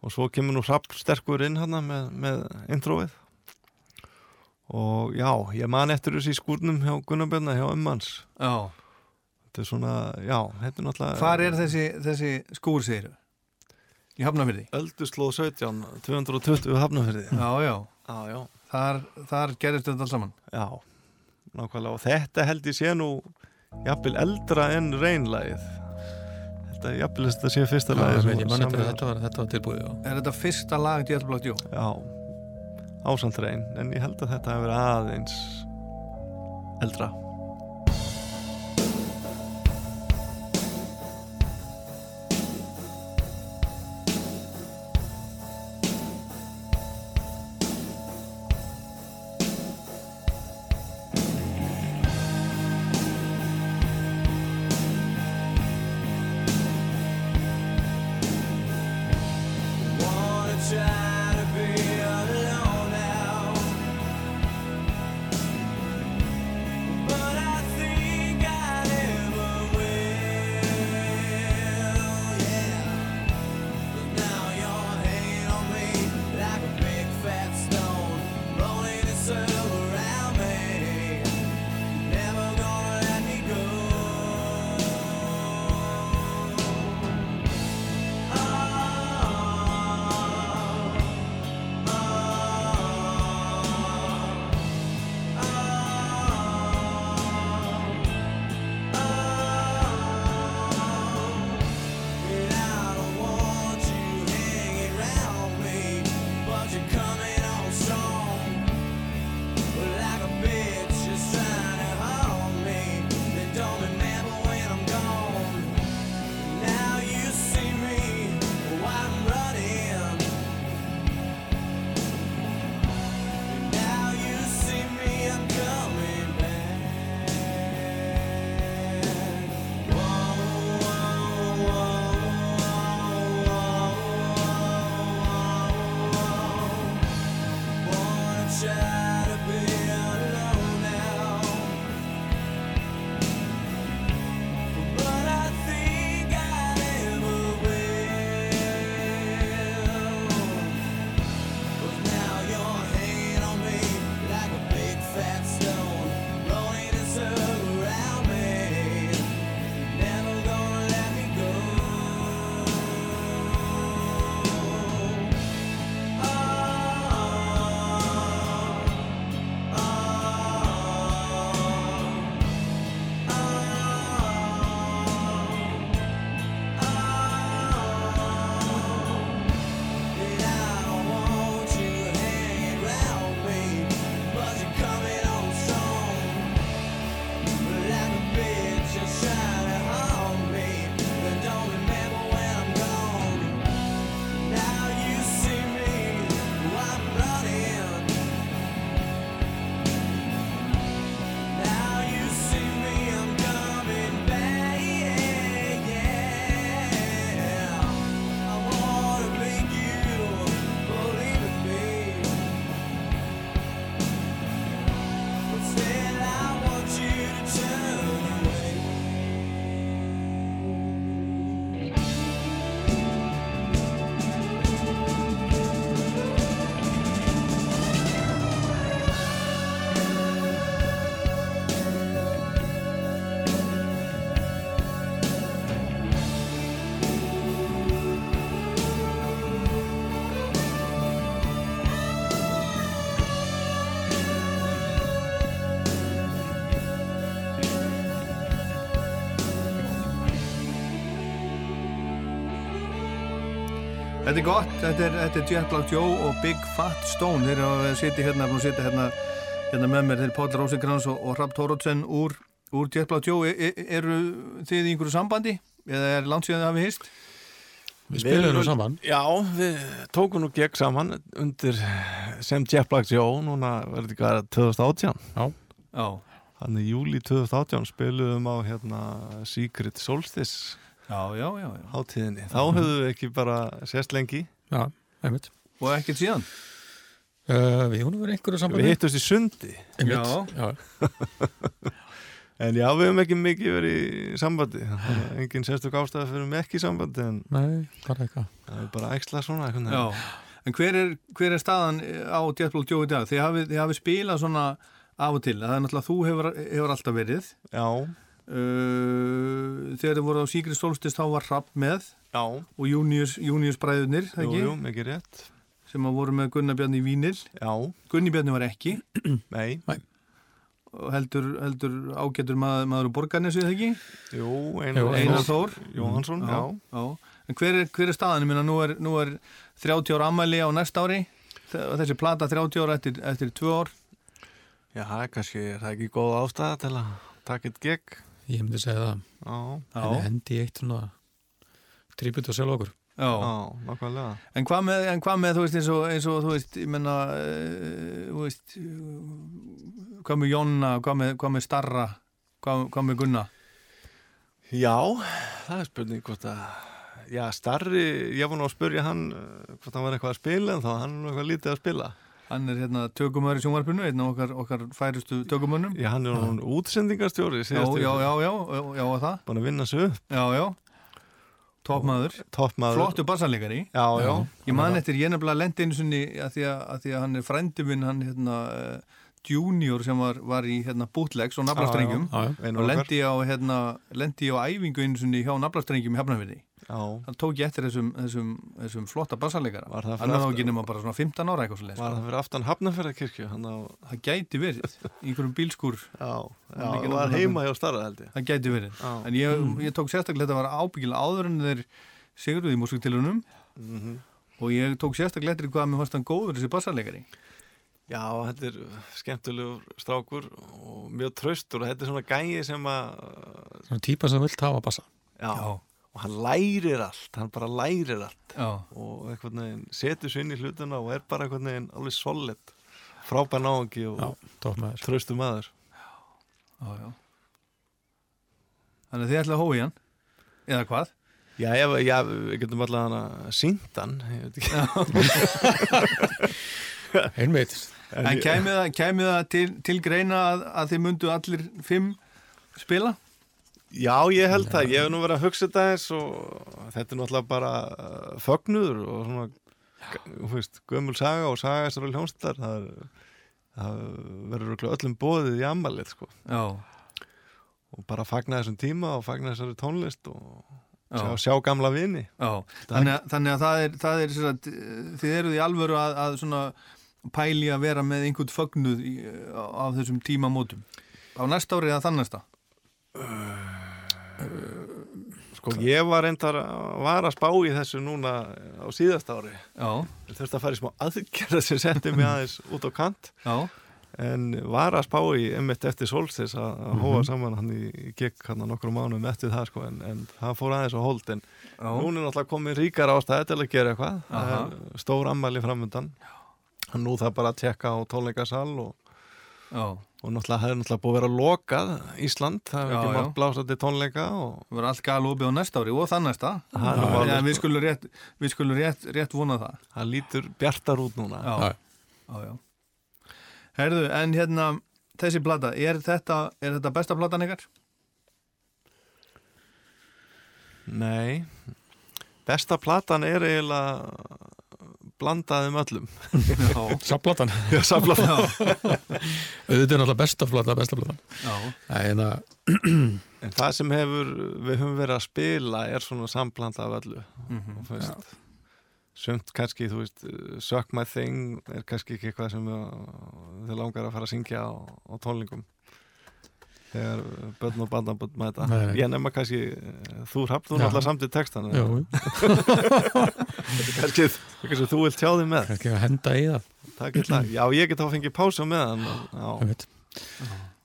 og svo kemur nú hrapp sterkur inn hann með, með introið og já, ég man eftir þessi skúrnum hjá Gunnarbjarna hjá ömmans Já. þetta er svona, já, þetta er náttúrulega Hvar er þessi, þessi skúr segir Í Hafnafyrði? Ölduslóð 17, 220 hafnafyrði Já, já, Já, já. Þar, þar gerist þetta alls saman. Já, nákvæmlega. Og þetta held ég sé nú jafnvel eldra en reynlægið Þetta jafnvel þetta sé fyrsta að var. þetta var, þetta var tilbúið já. Er þetta fyrsta lag Djallblagt Jó? Já, ásamt reyn en ég held að þetta hefur verið aðeins eldra Þetta er gott, þetta er, þetta er Jet Black Joe og Big Fat Stone. Þeir eru að sitja hérna, hérna, hérna með mér, þeir Páll Rósingrans og, og Rapp Tórótsen úr, úr Jet Black Joe. E, e, eru þið í einhverju sambandi? Eða er langt síðan þið hafið hýst? Við spilum nú saman. Já, við tókum nú gegn saman undir sem Jeff Black Joe. Núna verður ekki að 2018 Já, Þannig í júli 2018 spiluðum á hérna Secret Solstice. já, já, já, já. Hátíðinni. Þá höfðu við ekki bara sést lengi. Já, einmitt. Og ekkert síðan? uh, Við húnum verið einhverju sambandi. Við hittust í sundi. Einmitt, já. [LAUGHS] En já, við höfum ekki mikið verið í sambandi. Engin sérstök ástæða fyrir mig ekki í sambandi en Nei, bara eitthvað það er bara eksla svona. Já, en hver er, hver er staðan á Joe í dag? Þið hafið, þið hafið spilað svona af og til, það er náttúrulega þú hefur, hefur alltaf verið. Já, uh, Þegar þið voru á Sigrid Solstist þá var Rapp með. Já, og Június, Június bræðunir, það jú, jú, mikið rétt. Sem að voru með Gunnar Bjarni í Vínil. Já, Gunni Bjarni var ekki. [CLEARS THROAT] Nei, og heldur, heldur ágætur maður, maður úr borgarnesu, það ekki? jú, Jú, Einar Þór Jóhansson, já, já. En hver er, hver er staðan? Ég meina, nú er, nú er 30 ára ammæli á næsta ári. Og þessi plata 30 ára eftir, eftir 2 ár. Já, það er kannski, er það ekki góð ástæða til að taka eitt gegn Ég myndi segja það. Já, Henni hendi eitt svona Tribut og sjálf okkur. Já. já, nákvæmlega. En hvað með, en hvað með þú veist, eins og, eins og þú veist, ég menna, uh, þú veist, uh, hvað með Jonna, hvað með, hvað með Starra, hvað, hvað með Gunna? Já, það er spurning hvort að Já, starri, ég var nú að spurja hann uh, hvort hann var eitthvað að spila en þá hann er nú eitthvað lítið að spila Hann er hérna tökumöður í sjónvarpinu, einn af okkar, okkar færustu tökumönnum. Já, hann er nú útsendingarstjóri Já, já, já, já, já, já, og það. Búin að vinna upp, Já, já. Toppmaður. toppmaður Flottu bassanleikari. Já, já, Ég man eftir, ég nefnilega lendi sinni að því að, því að hann er frændi minn, hann hérna uh, junior sem var, var í hérna bootlegs og naflastrengjum og lendi á, hérna, lendi á æfingu einu sinni hjá naflastrengjum í Hafnarfirði. Já, Hann tók ég eftir þessum, þessum, þessum flotta. Var það fyrir Hann er þá ekki nema bara svona 15 ára eitthvað var það fyrir aftan Hafnarferðarkirkju hann á, Það gæti verið. Í einhverjum bílskur, já, já, Hann ekki var heima hjá starra held ég. Það gæti verið. Já, En ég, ég tók sérstaklega, þetta var ábyggilega áður en þeir sigurðuð í músiktilunum mhm. Og ég tók sérstaklega eftir hvað mér fannst hann góður þessi bassanleikari. Já, þetta er skemmtilegur strákur og mjög traustur og þetta er svona gæi sem að Svona típa sem vilt hafa bassa. Já, og hann lærir allt, hann bara lærir allt. Já. og einhvern veginn setur sér inn í hlutuna og er bara einhvern veginn alveg solid frábær náðungi og Já, toppmaður traustu maður. Já, já. Þannig að þið ætla að hói hann, eða hvað? Já, já, já við getum alltaf hann að sínda hann ég veit ekki. [LAUGHS] Einmitt En, en kæmi það, kæmi það til, til greina að, að þið mundu allir fimm spila? Já, ég held það, ég hef nú verið að hugsa þetta eins og þetta er náttúrulega bara uh, fögnuður og svona þú veist, gömul saga og saga þessar hljónstar það, er- það verður öllum bóðið í ammalið sko. Já. og bara fagna þessum tíma og fagna þessari tónlist og Já. sjá, sjá gamla vini Já, þannig að, þannig að það er, það er sagt, þið eruð í alvöru að, að svona pæli að vera með einhvern fögnuð í, á, á þessum tímamótum? Á næsta ári eða þann næsta? Sko, ég var reyndar var að spá í þessu núna á síðast ári. Já, þurfti að fara í smá aðgerða sem setti mig aðeins [LAUGHS] út á kant. Já, en var að spá í einmitt eftir solstis að, að hóa saman hann í, gikk hann nokkru mánum eftir það sko en, en það fór aðeins á hold. En já. núna er náttúrulega komið ríkar ástæði til að gera eitthvað. Það Aha. er stór framöndan nú það bara að tekka á tónleikasal og, já. og náttúrulega það er náttúrulega búið að vera lokað Ísland, það Já, ekki mátt blása til tónleika og Það verður allt galopið á næsta ári og þann næsta Já, alveg, við sko. skulum rétt, við skulum rétt, rétt vona það það lítur bjartar út núna Já, Já. já. Herðu, en hérna þessi plata, er þetta, er þetta besta platan ykkar? Nei, besta platan er eiginlega blandaðum öllum. Já, [LAUGHS] samla [LAUGHS] Auðvitað er náttúrulega besta plata, besta platan. Já, En að En það sem hefur, við höfum verið að spila er svona samblanda af öllu. Mhm. og þú veist sumt kannski, þú veist, Suck My Thing er kannski ekki eitthvað sem uh, þið langar að fara að syngja á, á tónlingum þegar börn og bandabönd mæta. Nei, nei. ég nefna kannski, eh, þú hrapt þú náttúrulega samt í textan [LAUGHS] [LAUGHS] kannski, kannski þú vilt tjá þig með. Kannski að henda í það. Takk já, ég get þá að fengið pása með hann.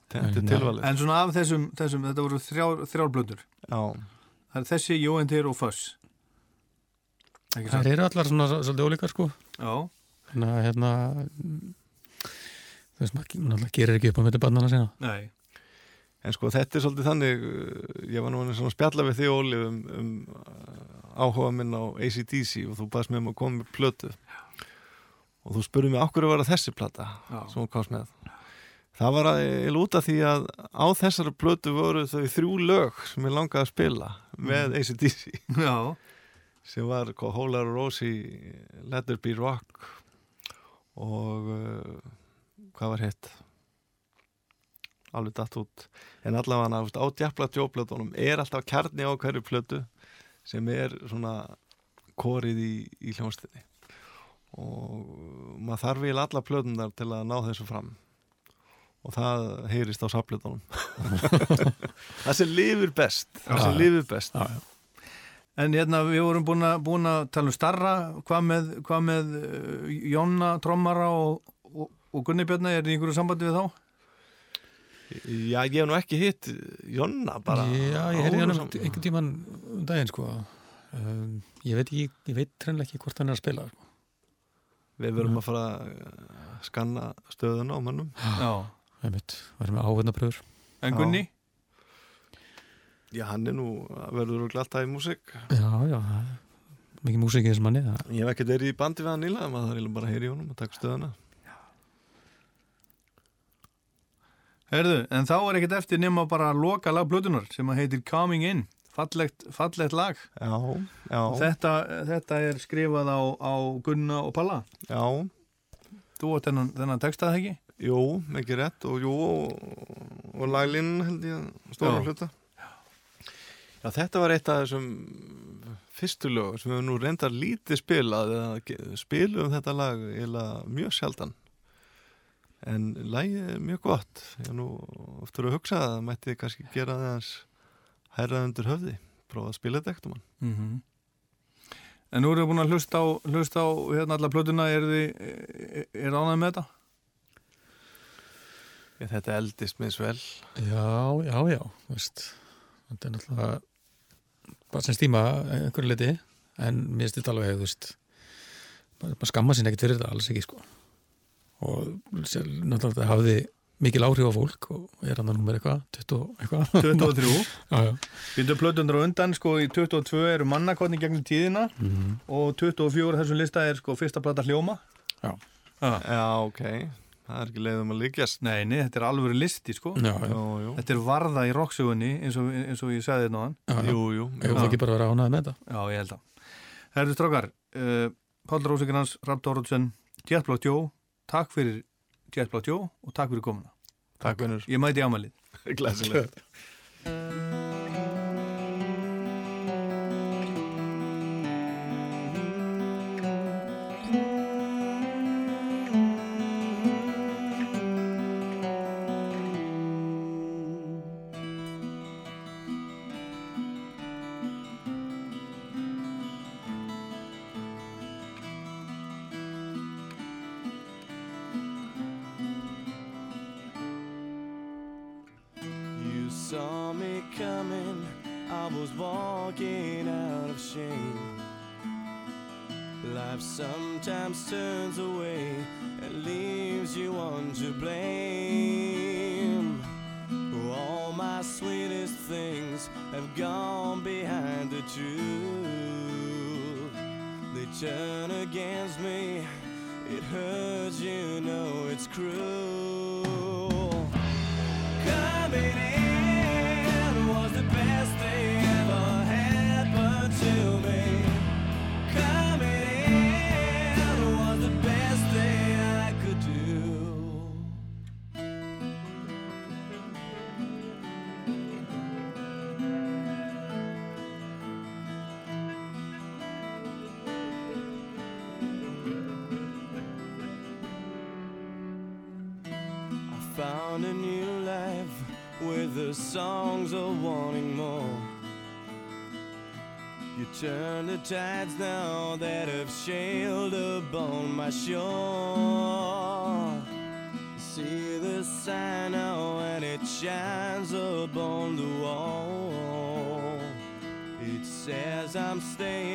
Þetta er En, tilvalið En svona af þessum, þessum þetta voru þrjár, þrjár blöndur. Já, Það er þessi, Jóendir og Ekki Það eru allar svona svolítið ólíkar sko. Já, Þannig að hérna þú veist, maður gerir ekki upp á myndi barnana sína. Nei En sko þetta er svolítið þannig uh, ég var nú svona spjalla við því Óli um, um uh, áhuga minn á ACDC og þú baðst með um að koma með plötu. Og þú spurði mig okkur að vera þessi plata sem hún komst með? Það var að ég lúta því að á þessari plötu voru þau þrjú lög sem ég langaði að spila með ACDC Já, sem var Whole Lotta Rosie Let There Be Rock og uh, hvað var hitt alveg datt út. En allavega á djapla djóplötunum er alltaf kjarni á hverju plötu sem er svona korið í, í hljónstinni og maður þarf vel alla plötunar til að ná þessu fram. Og það heyrist á saflötunum [LAUGHS] það sem lifir best það sem Já. lifir best. Já, já. En hérna við vorum búin að, tala um starra, hvað með, hvað með uh, Jonna, Trommara og, og, og Gunni Björna, er þið í einhverju sambandi við þá? Já, ég hef nú ekki hitt Jonna bara Já, ég heyrði hann Ólafsson. einhvern tíman um daginn sko um, Ég veit ekki, ég veit trænlega ekki hvort hann er að spila sko. Við verum að fara að skanna stöðuna á mönnum Já. einmitt, varum með áhvernabröður En Já. Gunni? Já, hann er nú verður og glatta í músík Já, já, mikið músík í þessum manni Ég hef ekkert verið í bandi við hann nýlega maður þarf bara að heyra í honum og taka stöðuna Herðu, en þá er ekkert eftir nema bara loka lag blötunar sem að heitir Coming In, fallegt, fallegt lag. Já, já, Þetta, þetta er skrifað á, á Gunna og Palla. já. Þú átt þennan, þennan textað ekki? Jú, ekki rétt. Og jú og, laglinn held ég stóra hluta. Já, þetta var eitt af þessum fyrstu lög sem við nú reyndar lítið spilað spilum þetta lag mjög sjaldan en lagið er mjög gott. Ég nú oftur að hugsa að það mætti kannski gera það hans hærrað undir höfði. Prófa að spila þetta ektum hann Mm -hmm. En nú erum við búin að hlusta á, hlusta á hérna alla plötuna, er þið, er ánægð með þetta? Ég, þetta eldist með svel Já, já, já, þú veist Þetta er náttúrulega bara sem stíma einhverju liti en mér finnst þetta alveg, þú veist bara, bara skamma sinni ekkert fyrir þetta, alls ekki sko og sér, náttúrulega hafði mikil áhrif á fólk og er hann að númer eitthvað, 20 og eitthvað 23. [LAUGHS] Já, já, Býndu plötunar á undan, sko, í 22 eru mannakotni gegnum tíðina Mhm. og 24 þessum lista er sko fyrsta plata hljóma. Já. Ah. Já, ok, það er ekki leiðum að líkjast Nei, nei, þetta er alveg listi, sko. já, já, Jú, Þetta er varða í rocksögunni eins og, eins og ég sagði þetta náðan. já, já. jú, jú, Ég vil ekki bara vera ánægð með þetta Já, ég held að. Herðu strákar, uh, Páll Rósikrans, Rapp Dórótsen, Jetblótt Jó, takk fyrir Jetblótt Jó og takk fyrir komuna. Takk vinnur, Ég mæti ámælið. [LAUGHS] glæsilegt [LAUGHS] Tuesday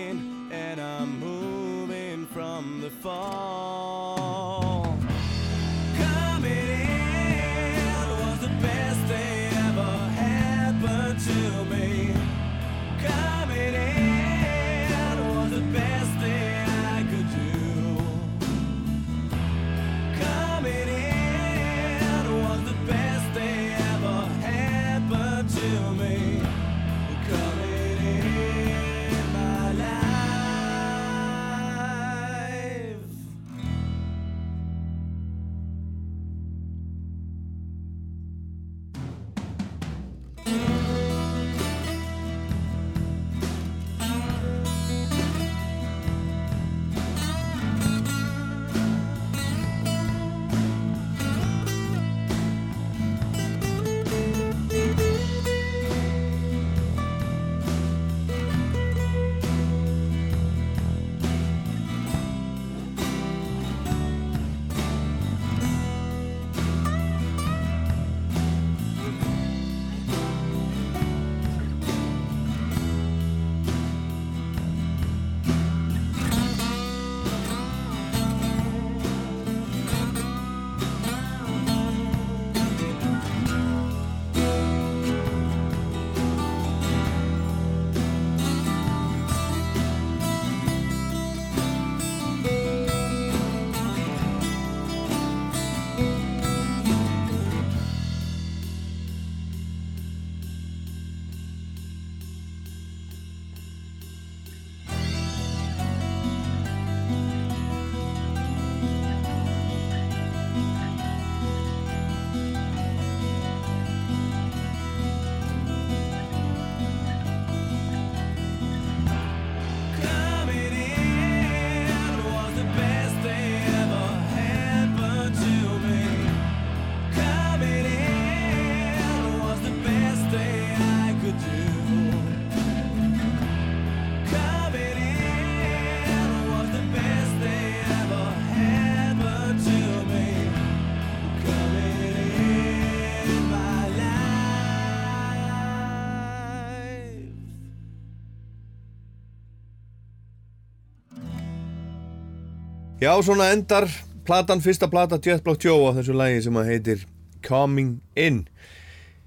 Já, svona endar platan, fyrsta plata Jet Black Joe á þessu lagi sem að heitir Coming In.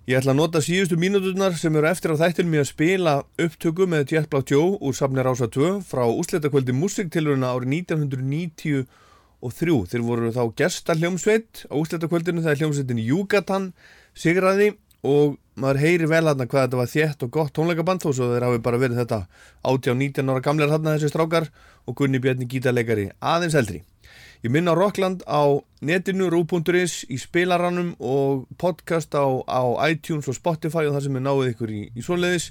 Ég ætla að nota síðustu mínúturnar sem eru eftir á þættinum í að spila upptöku með Jet Black Joe úr Safni Rása 2 frá úsleitakvöldi musiktilurina árið 1993. Þeir voru þá gesta hljómsveit á úsleitakvöldinu þegar hljómsveitin Júgatan sigraði og maður heyri vel hérna hvað þetta var þétt og gott tónleikaband þó svo þeir hafi bara verið þetta 18-19 ára gamlegar hérna þessi strákar og Gunni Bjarni gítarleikari aðeins eldri. Ég minna Rockland á netinu, rú.is, í spilaranum og podcast á, á iTunes og Spotify og það sem er náið ykkur í, í svoleiðis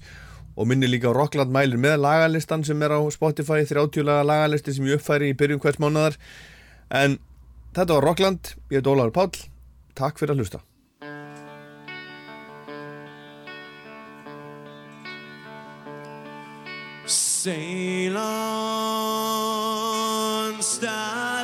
og minni líka Rockland mælir með lagalistan sem er á Spotify, 30 laga lagalisti sem ég uppfæri í byrjun hvers mánuðar en þetta var Rockland, ég heit Ólaður Páll, takk fyrir að hlusta. Sail on, stop.